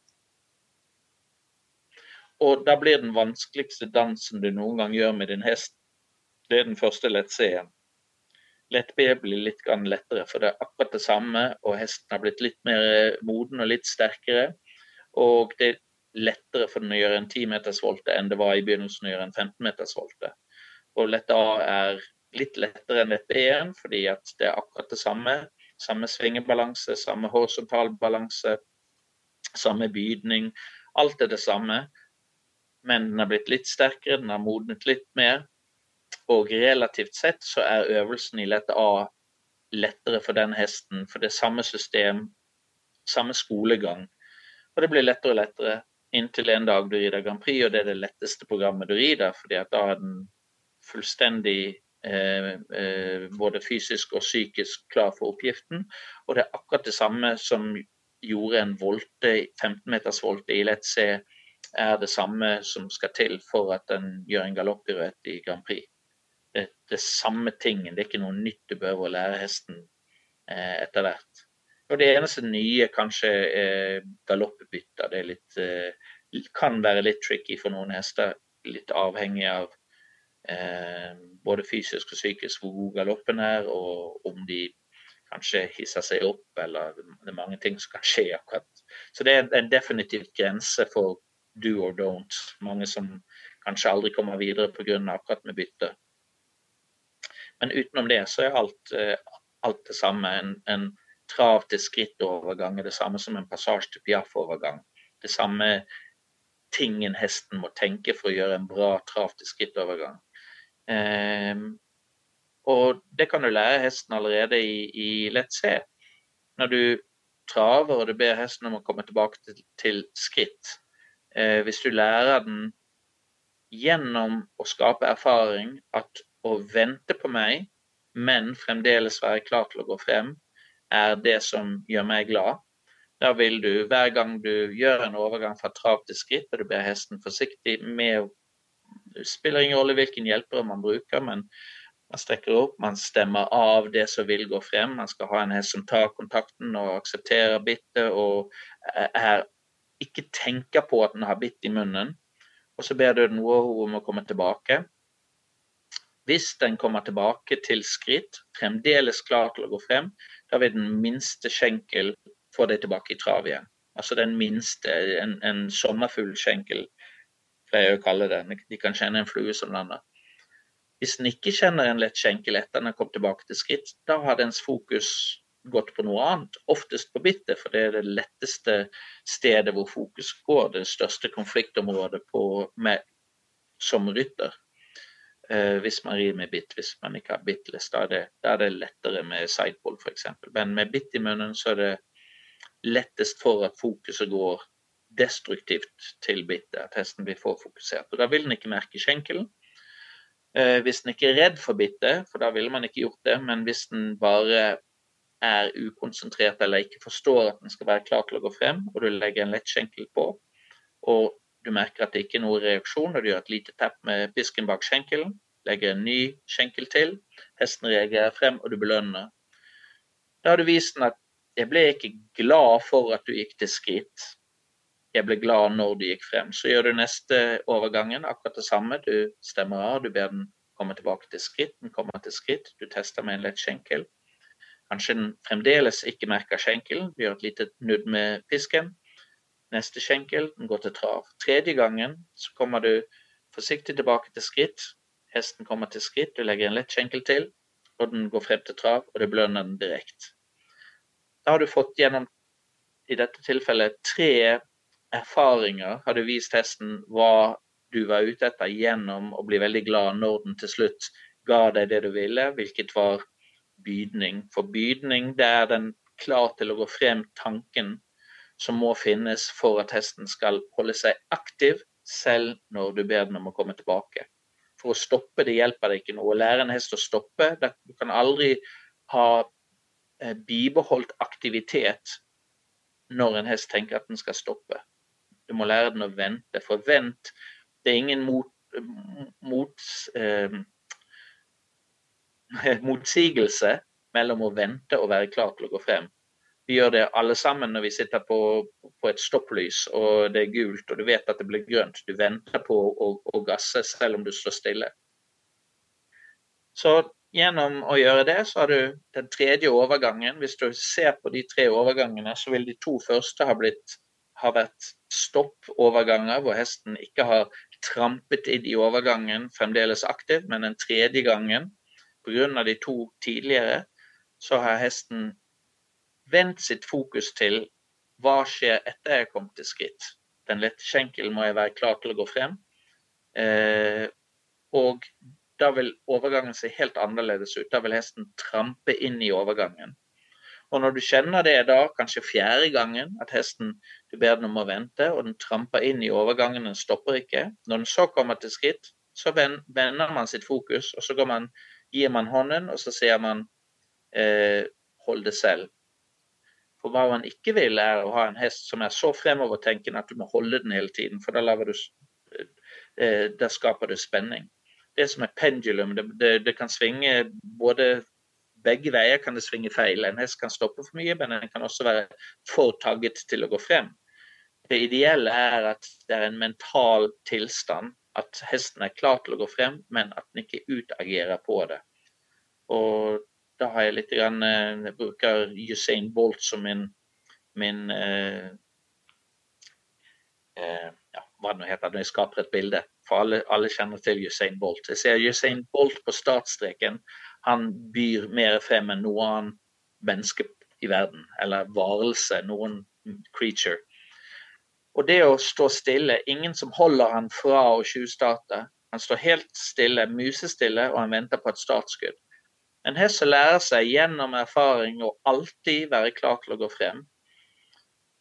Og da blir den vanskeligste dansen du noen gang gjør med din hest, det er den første Let's C-en. Lett B blir litt lettere, for det er akkurat det samme. Og hesten har blitt litt mer eh, moden og litt sterkere. Og det er lettere for den å gjøre en 10 meters volte enn det var i begynnelsen å gjøre en 15 meters volte. Og lett A er litt lettere enn lett B1 fordi det er akkurat det samme. Samme svingebalanse, samme horisontal balanse, samme bydning. Alt er det samme. Men den har blitt litt sterkere, den har modnet litt mer. Og relativt sett så er øvelsen i lett A lettere for den hesten, for det er samme system, samme skolegang. Og det blir lettere og lettere inntil en dag du rider Grand Prix, og det er det letteste programmet du rider, fordi at da er den fullstendig eh, eh, både fysisk og psykisk klar for oppgiften. Og det er akkurat det samme som gjorde en volte, 15 meters volte i lett C, er det samme som skal til for at den gjør en galopppiruett i Grand Prix det, det samme tingen. Det er ikke noe nytt du behøver å lære hesten eh, etter hvert. Og Det eneste nye kanskje er galoppbytter. Det litt, eh, kan være litt tricky for noen hester. Litt avhengig av eh, både fysisk og psykisk hvor god galoppen er, og om de kanskje hisser seg opp, eller det er mange ting som kan skje akkurat. Så det er en definitivt grense for do or don't. Mange som kanskje aldri kommer videre pga. akkurat med bytte. Men utenom det så er alt, eh, alt det samme. En, en trav til skrittovergang er det samme som en passasje til piaffovergang. Det samme tingen hesten må tenke for å gjøre en bra trav til skrittovergang. Eh, og det kan du lære hesten allerede i, i Let's Se. Når du traver og du ber hesten om å komme tilbake til, til skritt. Eh, hvis du lærer den gjennom å skape erfaring at å vente på meg, men fremdeles være klar til å gå frem, er det som gjør meg glad. Da vil du hver gang du gjør en overgang fra trav til skritt, og du ber hesten forsiktig med Det spiller ingen rolle hvilken hjelpere man bruker, men man strekker opp, man stemmer av det som vil gå frem. Man skal ha en hest som tar kontakten og aksepterer bittet og er, ikke tenker på at den har bitt i munnen. Og så ber du den om å komme tilbake. Hvis den kommer tilbake til skritt, fremdeles klar til å gå frem, da vil den minste skjenkel få deg tilbake i trav igjen. Altså den minste, en, en sommerfuglskjenkel, pleier å kalle det. De kan kjenne en flue som lander. Hvis den ikke kjenner en lett skjenkel etter den har kommet tilbake til skritt, da har dens fokus gått på noe annet, oftest på bittet, for det er det letteste stedet hvor fokus går, det største konfliktområdet på, med, som rytter. Eh, hvis man rir med bitt, hvis man ikke har bitless, da er det, da er det lettere med sideball f.eks. Men med bitt i munnen så er det lettest for at fokuset går destruktivt til bittet, at hesten blir for fokusert. Og Da vil den ikke merke skjenkelen. Eh, hvis den ikke er redd for bittet, for da ville man ikke gjort det, men hvis den bare er ukonsentrert eller ikke forstår at den skal være klar til å gå frem, og du legger en lett skjenkel på, og du merker at det ikke er noen reaksjon, og du gjør et lite tepp med pisken bak skjenkelen, legger en ny skjenkel til, hesten reagerer frem, og du belønner. Da har du vist den at jeg ble ikke glad for at du gikk til skritt. Jeg ble glad når du gikk frem. Så gjør du neste overgangen akkurat det samme. Du stemmer av, du ber den komme tilbake til skritt. Den kommer til skritt. Du tester med en lett skjenkel. Kanskje den fremdeles ikke merker skjenkelen. Du gjør et lite nudd med pisken. Neste skjenkel, den går til trav. Tredje gangen så kommer du forsiktig tilbake til skritt. Hesten kommer til skritt, du legger en lett skjenkel til, og den går frem til trav, og du belønner den direkte. Da har du fått gjennom i dette tilfellet tre erfaringer. Har du vist hesten hva du var ute etter gjennom å bli veldig glad når den til slutt ga deg det du ville, hvilket var bydning. For bydning, det er den klar til å gå frem tanken som må finnes for at hesten skal holde seg aktiv selv når du ber den om å komme tilbake. For å stoppe det hjelper det ikke noe. Å lære en hest å stoppe Du kan aldri ha Eh, bibeholdt aktivitet når en hest tenker at den skal stoppe. Du må lære den å vente. For vent, det er ingen mot, mot eh, motsigelse mellom å vente og være klar til å gå frem. Vi gjør det alle sammen når vi sitter på, på et stopplys og det er gult og du vet at det blir grønt. Du venter på å, å gasse selv om du står stille. Så Gjennom å gjøre det, så har du den tredje overgangen. Hvis du ser på de tre overgangene, så vil de to første ha, blitt, ha vært stoppoverganger, hvor hesten ikke har trampet inn i overgangen fremdeles aktiv, men den tredje gangen, pga. de to tidligere, så har hesten vendt sitt fokus til hva skjer etter jeg kom til skritt. Den lette skjenkelen må jeg være klar til å gå frem. Eh, og da vil overgangen se helt annerledes ut. Da vil hesten trampe inn i overgangen. Og når du kjenner det da, kanskje fjerde gangen, at hesten du ber den om å vente, og den tramper inn i overgangen, den stopper ikke. Når den så kommer til skritt, så vender man sitt fokus, og så man, gir man hånden, og så sier man eh, 'hold det selv'. For hva man ikke vil, er å ha en hest som er så fremovertenkende at du må holde den hele tiden, for da, du, eh, da skaper du spenning det som er pendulum. Det, det, det, kan svinge både begge veier kan det svinge feil. En hest kan stoppe for mye, men den kan også være for tagget til å gå frem. Det ideelle er at det er en mental tilstand. At hesten er klar til å gå frem, men at den ikke utagerer på det. Og da har jeg litt grann, eh, jeg bruker Usain Bolt som min, min eh, eh, ja, hva det nå heter når jeg skaper et bilde. For alle, alle, kjenner til Usain Bolt. Jeg ser Usain Bolt på startstreken. Han byr mer frem enn noen annet menneske i verden, eller varelse, noen creature. Og det å stå stille, ingen som holder han fra å tjuvstarte. Han står helt stille, musestille, og han venter på et startskudd. En hest som lærer seg gjennom erfaring å alltid være klar til å gå frem,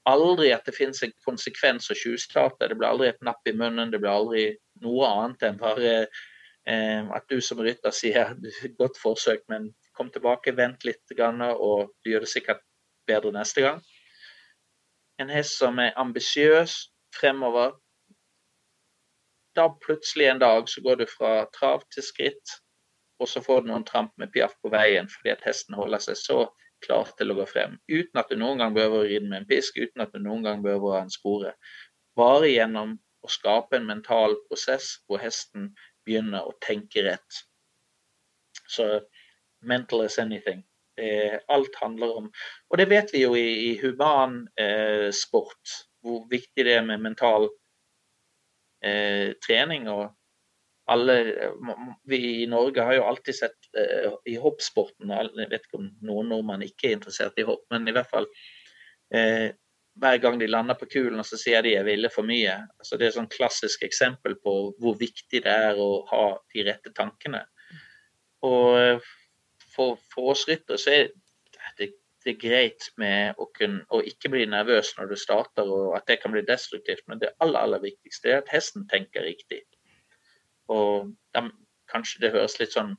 aldri at det finnes en konsekvens å tjuvstarte. Det blir aldri et napp i munnen, det blir aldri noe annet enn bare eh, at du som rytter sier godt forsøk, men kom tilbake, vent litt, og du gjør det sikkert bedre neste gang. En hest som er ambisiøs fremover. Da plutselig en dag så går du fra trav til skritt, og så får du noen tramp med piaff på veien fordi at hesten holder seg så klar til å gå frem. Uten at du noen gang behøver å ride med en pisk, uten at du noen gang behøver å ha en spore. Bare gjennom å skape en mental prosess hvor hesten begynner å tenke rett. Så mental is anything. Eh, alt handler om Og det vet vi jo i, i human eh, sport, hvor viktig det er med mental eh, trening. og alle, Vi i Norge har jo alltid sett uh, i hoppsporten Jeg vet ikke om noen nordmenn ikke er interessert i hopp, men i hvert fall uh, hver gang de lander på kulen så sier de jeg ville for mye. Altså, det er et sånn klassisk eksempel på hvor viktig det er å ha de rette tankene. Og eh, for, for oss ryttere så er det, det er greit med å, kunne, å, ikke bli nervøs når du starter, og at det kan bli destruktivt. Men det aller, aller viktigste er at hesten tenker riktig. Og de, kanskje det høres litt sånn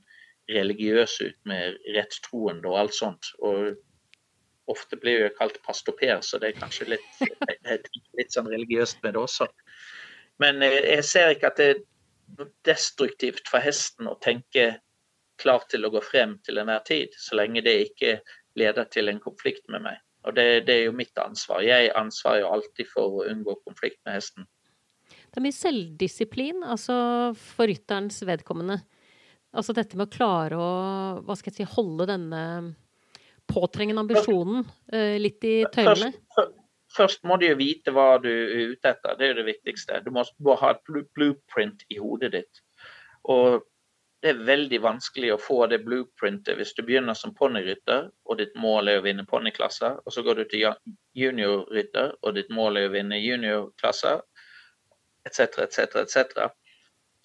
religiøs ut med rettroende og alt sånt. Og ofte blir jeg kalt pastoper, så det er kanskje litt, litt sånn religiøst med det også. Men jeg ser ikke at det er destruktivt for hesten å tenke klar til å gå frem til enhver tid, så lenge det ikke leder til en konflikt med meg. Og det, det, er jo mitt ansvar. Jeg ansvarer jo alltid for å unngå konflikt med hesten. Det er mye selvdisiplin, altså for rytterens vedkommende. Altså dette med å klare å hva skal jeg si, holde denne påtrengende ambisjonen uh, litt i tøylene. Først, først, må du jo vite hva du er ute etter. Det er det viktigste. Du må, må ha et blueprint i hodet ditt. Og det er veldig vanskelig å få det blueprintet hvis du begynner som ponnirytter, og ditt mål er å vinne ponniklasser. Og så går du til juniorrytter, og ditt mål er å vinne juniorklasser, etc., etc., etc.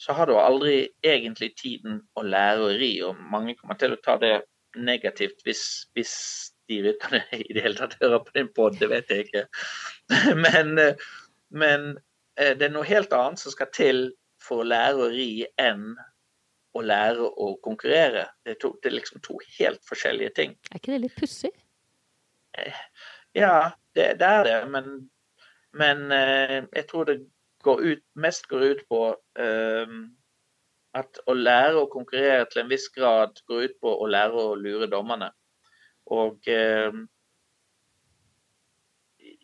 Så har du aldri egentlig tiden å lære å ri, og mange kommer til å ta det negativt hvis, hvis de det i det hele tatt hører på din pod, det vet jeg ikke. Men, men eh, det er noe helt annet som skal til for å lære å ri enn å lære å konkurrere. Det er, to, det er liksom to helt forskjellige ting. Er ikke det litt pussig? Eh, ja, det, det, er det. Men, men eh, jeg tror det går ut, mest går ut på um, at å lære å konkurrere til en viss grad går ut på å lære å lure dommerne. Og um,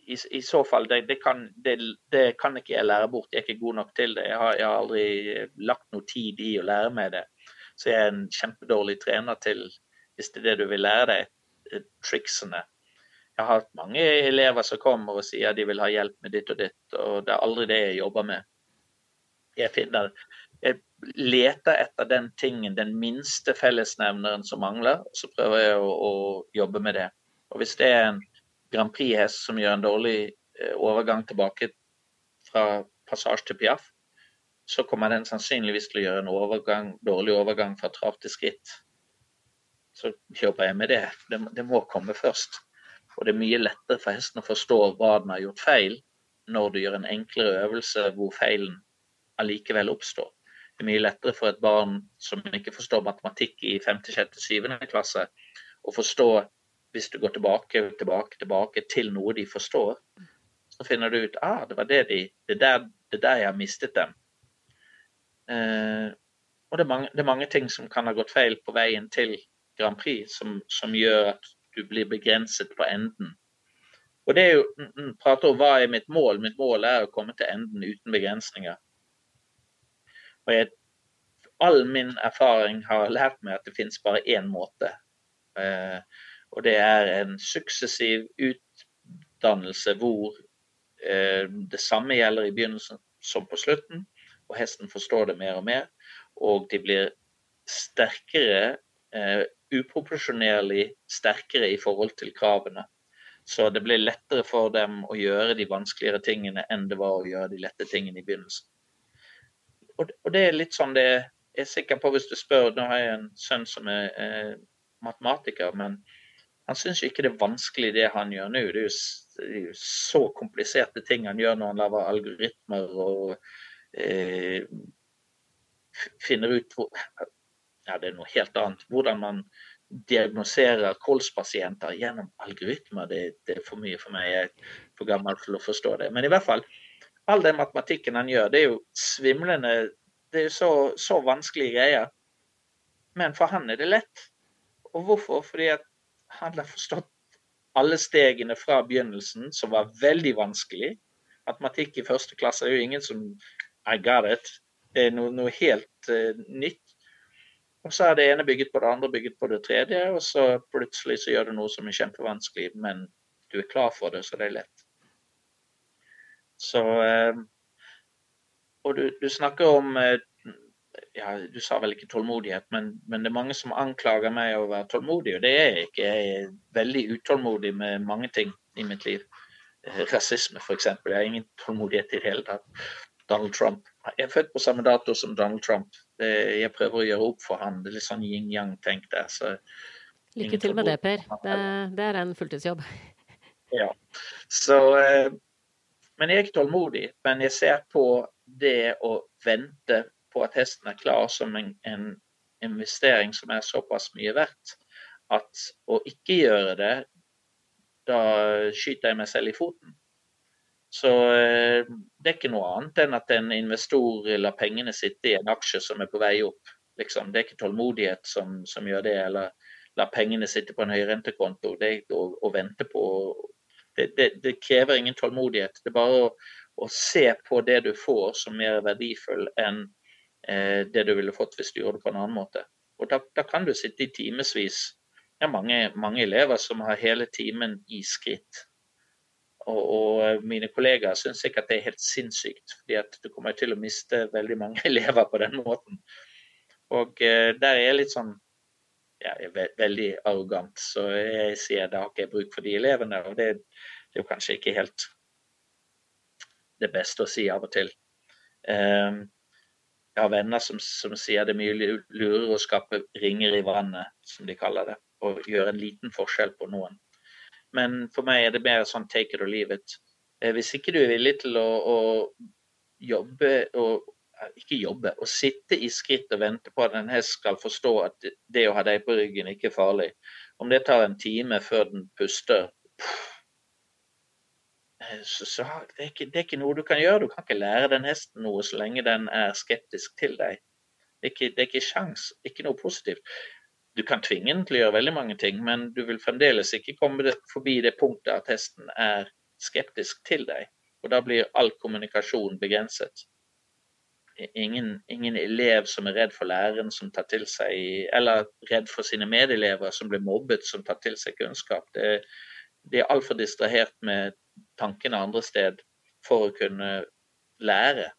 i, i, så fall, det, det, kan, det, det, kan, ikke jeg lære bort. Jeg er ikke god nok til det. Jeg har, jeg har, aldri lagt noe tid i å lære meg det. Så jeg er en kjempedårlig trener til, hvis det er det du vil lære deg, eh, triksene. Jeg har hatt mange elever som kommer og sier de vil ha hjelp med ditt og ditt, og det er aldri det jeg jobber med. Jeg finner jeg leter etter den tingen, den minste fellesnevneren som mangler, og så prøver jeg å, å jobbe med det. Og hvis det er en Grand Prix-hest som gjør en dårlig eh, overgang tilbake fra passasje til piaff, så kommer den sannsynligvis til å gjøre en overgang, dårlig overgang fra trav til skritt. Så jobber jeg med det. det. det. må komme først. Og det er mye lettere for hesten å forstå hva den har gjort feil, når du gjør en enklere øvelse hvor feilen allikevel oppstår. Det er mye lettere for et barn som ikke forstår matematikk i 5., 6., 7. klasse, å forstå hvis du går tilbake, tilbake, tilbake til noe de forstår, så finner du ut ah, det var det de Det er der, der jeg har mistet dem. Eh, og det er, mange, det er, mange, ting som kan ha gått feil på veien til Grand Prix, som, som gjør at du blir begrenset på enden. Og det er jo, prater om hva er mitt mål. Mitt mål er å komme til enden uten begrensninger. Og jeg, all min erfaring har lært meg at det finnes bare én måte. Eh, og det er en suksessiv utdannelse hvor eh, det samme gjelder i begynnelsen som på slutten. Og hesten forstår det mer og mer. Og de blir sterkere, eh, uproporsjonerlig sterkere i forhold til kravene. Så det blir lettere for dem å gjøre de vanskeligere tingene enn det var å gjøre de lette tingene i begynnelsen. Og, det er litt sånn det jeg er sikker på hvis du spør Nå har jeg en sønn som er eh, matematiker, men Han syns ikke det er vanskelig det han gjør nå. Det er, jo, det er jo så kompliserte ting han gjør når han lager algoritmer og eh, finner ut hvor, ja, det er noe helt annet. Hvordan man diagnoserer kolspasienter gjennom algoritmer, det, det, er for mye for meg. Jeg er for gammel til å forstå det. Men i hvert fall, all den matematikken han gjør, det er jo svimlende. Det er jo så, så vanskelige greier. Men for han er det lett. Og hvorfor? Fordi at han har forstått alle stegene fra begynnelsen, som var veldig vanskelig. Matematikk i første klasse er jo ingen som I got it. Det er noe, noe helt uh, nytt. Og så er det ene bygget på det andre, bygget på det tredje, og så plutselig så gjør du noe som er kjempevanskelig, men du er klar for det, så det er lett. Så uh, Og du, du snakker om uh, ja, Du sa vel ikke tålmodighet, men, men, det er mange som anklager meg å være tålmodig, og det er jeg ikke. Jeg er veldig utålmodig med mange ting i mitt liv. Eh, rasisme, f.eks. Jeg har ingen tålmodighet i det hele tatt. Donald Trump. Jeg er født på samme dato som Donald Trump. Det, jeg prøver å gjøre opp for han. Det er litt sånn yin-yang-tenk der. Så Lykke til med det, Per. Det, det er en fulltidsjobb. Ja. Så eh, Men jeg er ikke tålmodig. Men jeg ser på det å vente på at hesten er klar som en, en investering som er såpass mye verdt at å ikke gjøre det, da skyter jeg meg selv i foten. Så eh, det er ikke noe annet enn at en investor lar pengene sitte i en aksje som er på vei opp. Liksom. Det er ikke tålmodighet som, som gjør det, eller la pengene sitte på en høyrentekonto. Å, å vente på det, det, det, krever ingen tålmodighet. Det er bare å, å, se på det du får som mer verdifull enn Eh, det du ville fått hvis du gjorde det på en annen måte. Og Da, da kan du sitte i timevis. Det er mange, mange, elever som har hele timen i skritt. Og, og mine kollegaer syns ikke at det er helt sinnssykt, fordi at du kommer til å miste veldig mange elever på den måten. Og eh, der er jeg litt sånn ja, jeg er veldig arrogant, så jeg sier da har ikke jeg bruk for de elevene. Og det, det er jo kanskje ikke helt det beste å si av og til. Um, jeg har venner som, som sier det er mye lurere å skape ringer i vannet, som de kaller det, og gjøre en liten forskjell på noen. Men for meg er det mer sånn take it or leave it. Eh, hvis ikke du er villig til å, å jobbe og eh, ikke jobbe, å sitte i skritt og vente på at en hest skal forstå at det å ha deg på ryggen ikke er farlig. Om det tar en time før den puster, Eh, så, så det, er ikke, det, er ikke, noe du kan gjøre. Du kan ikke lære den hesten noe så lenge den er skeptisk til deg. Det er ikke, det er ikke sjans, ikke noe positivt. Du kan tvinge den til å gjøre veldig mange ting, men du vil fremdeles ikke komme forbi det punktet at hesten er skeptisk til deg. Og da blir all kommunikasjon begrenset. Ingen, ingen, elev som er redd for læreren som tar til seg Eller redd for sine medelever som blir mobbet, som tar til seg kunnskap. Det, de er altfor distrahert med tankene andre sted for å kunne lære.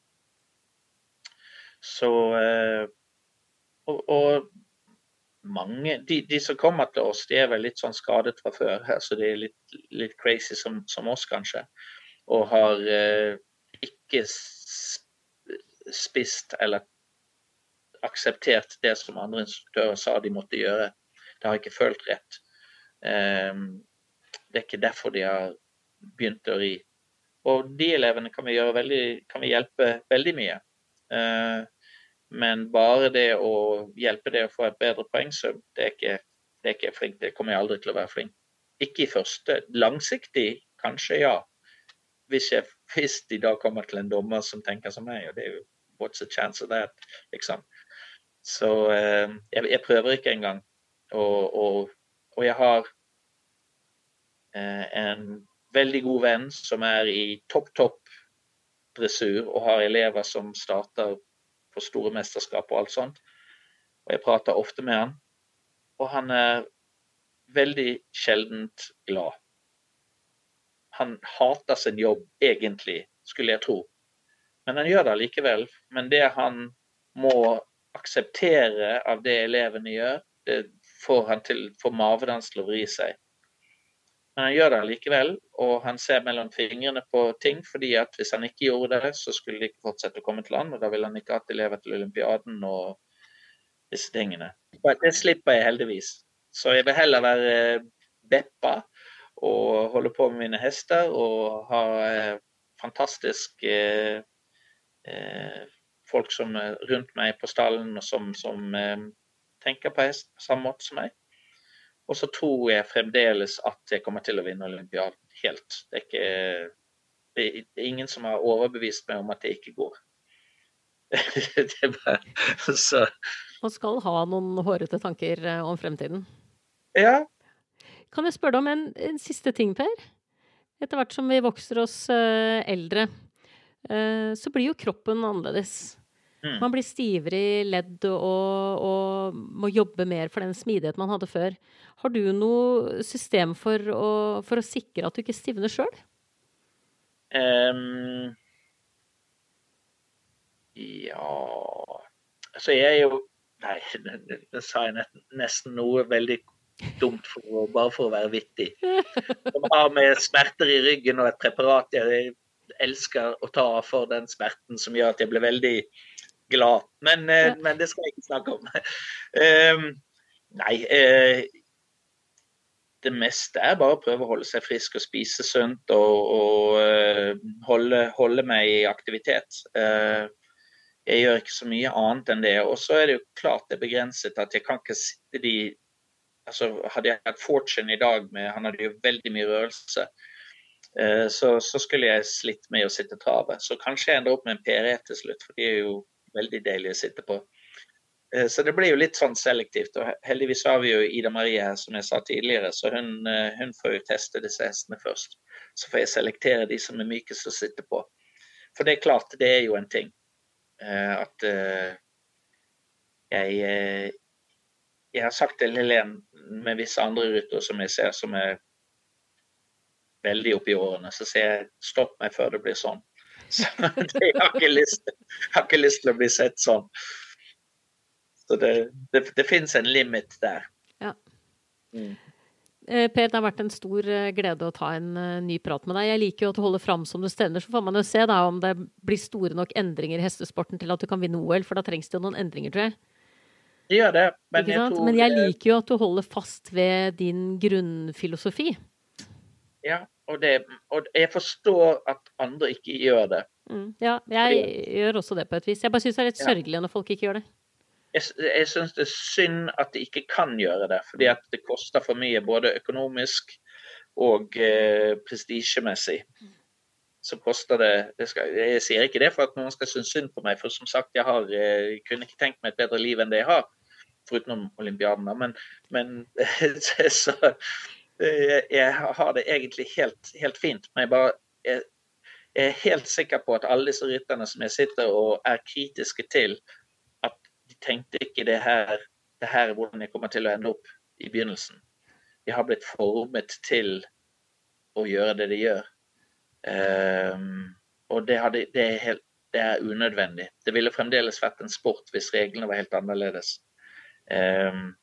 Så eh, og, og mange de, de, som kommer til oss, de er vel litt sånn skadet fra før. Så de er litt, litt crazy som, som, oss, kanskje. Og har eh, ikke spist eller akseptert det som andre instruktører sa de måtte gjøre. Det har ikke følt rett. Eh, det er ikke derfor de har begynt å ri. Og de elevene kan vi, veldig, kan vi hjelpe veldig mye. Uh, men bare det å hjelpe det å få et bedre poengsum, det er ikke, det er ikke flink. Det kommer jeg aldri til å være flink. Ikke i første. Langsiktig kanskje, ja. Hvis, jeg, hvis de da kommer til en dommer som tenker som meg, og det er jo what's the chance of that, liksom. Så eh, jeg, jeg, prøver ikke engang. Og, og, og jeg har eh, en veldig god venn som er i topp, topp dressur og har elever som starter på store mesterskap og alt sånt. Og jeg prater ofte med han, og han er veldig sjeldent glad. Han hater sin jobb egentlig, skulle jeg tro. Men han gjør det likevel. Men det han må akseptere av det elevene gjør, det får han til, får maven hans til å vri seg. Men han gjør det likevel, og han ser mellom fingrene på ting. fordi at hvis han ikke gjorde det, så skulle de ikke fortsette å komme til land, og da ville han ikke hatt elever til olympiaden og disse tingene. Det slipper jeg heldigvis. Så jeg vil heller være Beppa og holde på med mine hester og ha eh, fantastisk eh, eh, folk som er rundt meg på stallen og som, som eh, tenker på hest på samme måte som meg. Og så tror jeg fremdeles at jeg kommer til å vinne olympiaden helt. Det er, ikke, det er ingen som har overbevist meg om at det ikke går. det bare, så. Man skal ha noen hårete tanker eh, om fremtiden. Ja. Kan jeg spørre deg om en, en siste ting, Per? Etter hvert som vi vokser oss uh, eldre, uh, så blir jo kroppen annerledes. Mm. Man blir stivere i ledd og, og, må jobbe mer for den smidighet man hadde før. Har du noe system for å, for å sikre at du ikke stivner sjøl? Um, ja Altså, jeg er jo Nei, det sa jeg nesten noe veldig dumt for bare for å være vittig. Som har med smerter i ryggen og et preparat jeg elsker å ta for den smerten som gjør at jeg blir veldig glad. Men, ja. men det skal jeg ikke snakke om. Um, nei, uh, det meste er bare å prøve å holde seg frisk og spise sunt og, og uh, holde, holde, meg i aktivitet. Uh, jeg gjør ikke så mye annet enn det. Og så er det jo klart det er begrenset at jeg kan ikke sitte de altså Hadde jeg hatt Fortune i dag med Han hadde jo veldig mye rørelse. Uh, så, så, skulle jeg slitt med å sitte trave. Så kanskje jeg ender opp med en PRE til slutt, for de er jo veldig deilig å sitte på. Eh, så det blir jo litt sånn selektivt. og Heldigvis har vi jo Ida Marie her, som jeg sa tidligere, så hun, eh, hun får jo teste disse hestene først. Så får jeg selektere de som er mykest å sitte på. For det er klart, det er jo en ting eh, at jeg Jeg har sagt til Helen med visse andre ruter som jeg ser som er veldig oppi årene, så sier jeg stopp meg før det blir sånn. Så jeg har ikke lyst, har ikke lyst til å bli sett sånn. Så det, det, det finnes en limit der. Ja. Mm. Eh, per, det har vært en stor eh, glede å ta en uh, ny prat med deg. Jeg liker jo at du holder fram som du stevner, så får man jo se da om det blir store nok endringer i hestesporten til at du kan vinne OL, for da trengs det jo noen endringer, tror jeg. Det gjør det, men jeg, tror, men jeg liker jo at du holder fast ved din grunnfilosofi. Ja, og, det, og jeg forstår at andre ikke gjør det. Mm, ja, jeg Fordi... gjør også det på et vis. Jeg bare syns det er litt sørgelig når folk ikke gjør det jeg, jeg syns det er synd at de ikke kan gjøre det, fordi at det koster for mye både økonomisk og eh, prestisjemessig. Så koster det, det skal, Jeg sier ikke det for at noen skal synes synd på meg, for som sagt, jeg har, jeg kunne ikke tenkt meg et bedre liv enn det jeg har, foruten olympiadene. Men, men så jeg, jeg, har det egentlig helt, helt fint. Men jeg bare jeg, jeg er helt sikker på at alle disse rytterne som jeg sitter og er kritiske til, at de tenkte ikke det her, det her er hvordan jeg kommer til å ende opp i begynnelsen. De har blitt formet til å gjøre det de gjør. Um, og det, hadde, det, er helt, det, er unødvendig. Det ville fremdeles vært en sport hvis reglene var helt annerledes. Um,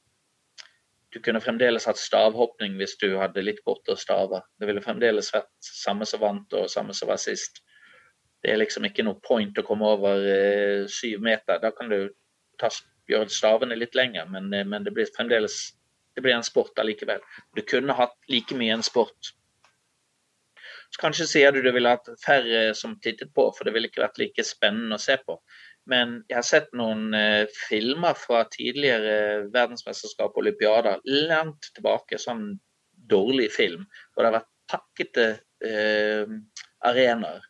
du kunne fremdeles hatt stavhopping hvis du hadde litt kortere staver. Det ville fremdeles vært samme som vant og samme som var sist. Det er liksom ikke noe point å komme over eh, syv meter. Da kan du ta, gjøre stavene litt lenger, men, eh, men, det blir fremdeles det blir en sport allikevel. Du kunne hatt like mye en sport. Så Kanskje sier du du ville hatt færre som tittet på, for det ville ikke vært like spennende å se på. Men jeg har sett noen eh, filmer fra tidligere verdensmesterskap og olympiader langt tilbake. Sånn dårlig film. Og det har vært pakkete eh, arenaer.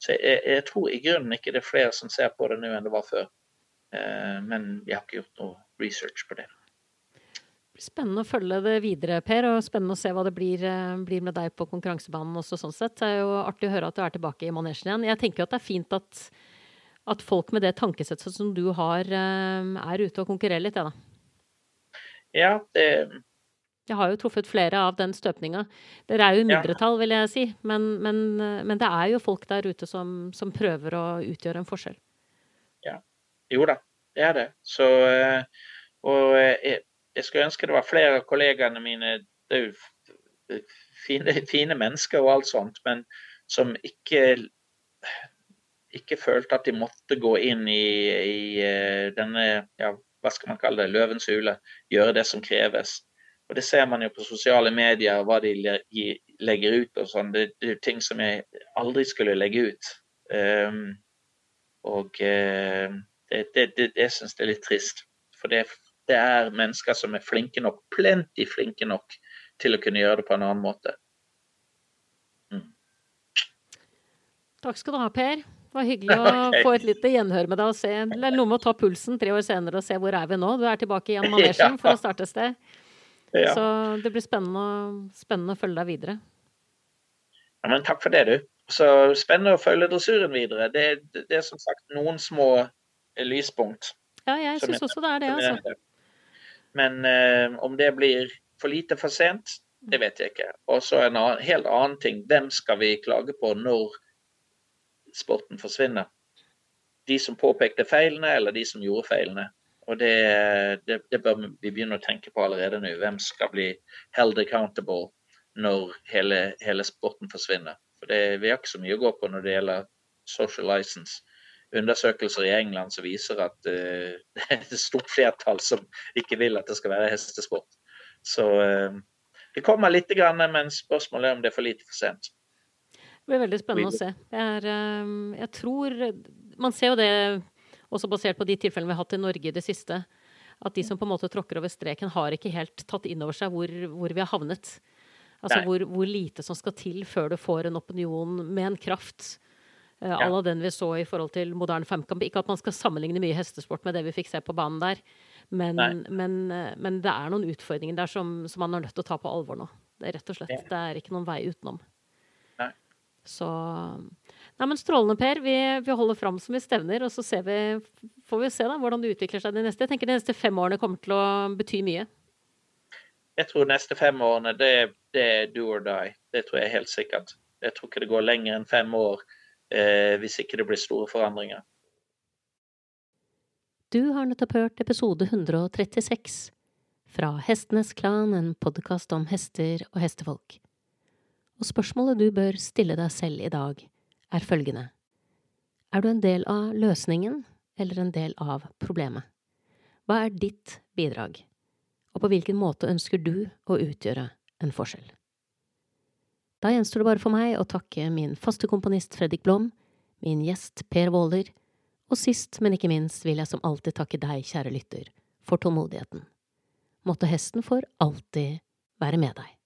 Så jeg, jeg, tror i grunnen ikke det er flere som ser på det nå enn det var før. Eh, men jeg har ikke gjort noe research på det. Spennende å følge det videre, Per, og spennende å se hva det blir, eh, blir, med deg på konkurransebanen også, sånn sett. Det er jo artig å høre at du er tilbake i manesjen igjen. Jeg tenker at det er fint at, at folk med det tankesettet som du har, eh, er ute og konkurrerer litt, ja da. Ja, det Jeg har jo truffet flere av den støpninga. Dere er jo i mindretall, vil jeg si, men, men, men, det er jo folk der ute som, som prøver å utgjøre en forskjell. Ja, jo da, det er det. Så, eh, og jeg, jeg skulle ønske det var flere av kollegaene mine Det er jo fine, fine mennesker og alt sånt, men som ikke ikke følte at de måtte gå inn i, i eh, denne ja, hva skal man kalle det, løvens hule, gjøre det som kreves. Og det ser man jo på sosiale medier, hva de legger ut og sånn. Det, det, er ting som jeg aldri skulle legge ut. Um, og uh, det, det, det, det syns jeg er litt trist. For det, det, er mennesker som er flinke nok, plenty flinke nok, til å kunne gjøre det på en annen måte. Mm. Takk skal du ha, Per. Det var hyggelig å okay. få et lite gjenhør med deg og se eller noe med å ta pulsen tre år senere og se hvor er vi nå. Du er tilbake igjen manesjen for å starte et sted. Ja. Så det blir spennende, spennende, å følge deg videre. Ja, men takk for det, du. Så spennende å følge dressuren videre. Det, det, det er som sagt noen små lyspunkt. Ja, jeg syns også det er det, altså. Men eh, om det blir for lite for sent, det vet jeg ikke. Og så en annen, helt annen ting. Hvem skal vi klage på når sporten forsvinner? De som påpekte feilene, eller de som gjorde feilene? Og det, det, det, bør vi begynne å tenke på allerede nå. Hvem skal bli held accountable når hele, hele sporten forsvinner? For det, Vi har ikke så mye å gå på når det gjelder social license. Undersøkelser i England som viser at uh, det er et stort flertall som ikke vil at det skal være hestesport. Så uh, det kommer litt, men spørsmålet er om det er for lite for sent. Det blir veldig spennende å se. Er, uh, jeg tror Man ser jo det også basert på de tilfellene vi har hatt i Norge i det siste, at de som på en måte tråkker over streken, har ikke helt tatt inn over seg hvor, hvor vi har havnet. Altså hvor, hvor, lite som skal til før du får en opinion med en kraft à ja. la den vi så i forhold til moderne femkamp. Ikke at man skal sammenligne mye hestesport med det vi fikk se på banen der, men, men, uh, men det er noen utfordringer der som, som, man er nødt til å ta på alvor nå. Det er rett og slett. Det er ikke noen vei utenom. Så Nei, men Strålende, Per. Vi, vi holder fram som vi stevner, og så vi, får vi se da, hvordan det utvikler seg de neste. Jeg tenker De neste fem årene kommer til å bety mye. Jeg tror de neste fem årene det, det, er do or die. Det tror jeg helt sikkert. Jeg tror ikke det går lenger enn fem år eh, hvis ikke det blir store forandringer. Du har nettopp hørt episode 136 fra Hestenes Klan, en podkast om hester og hestefolk. Og spørsmålet du bør stille deg selv i dag, er følgende. Er du en del av løsningen eller en del av problemet? Hva er ditt bidrag, og på hvilken måte ønsker du å utgjøre en forskjell? Da gjenstår det bare for meg å takke min faste komponist Fredrik Blom, min gjest Per Waaler, og sist, men ikke minst vil jeg som alltid takke deg, kjære lytter, for tålmodigheten. Måtte hesten for alltid være med deg.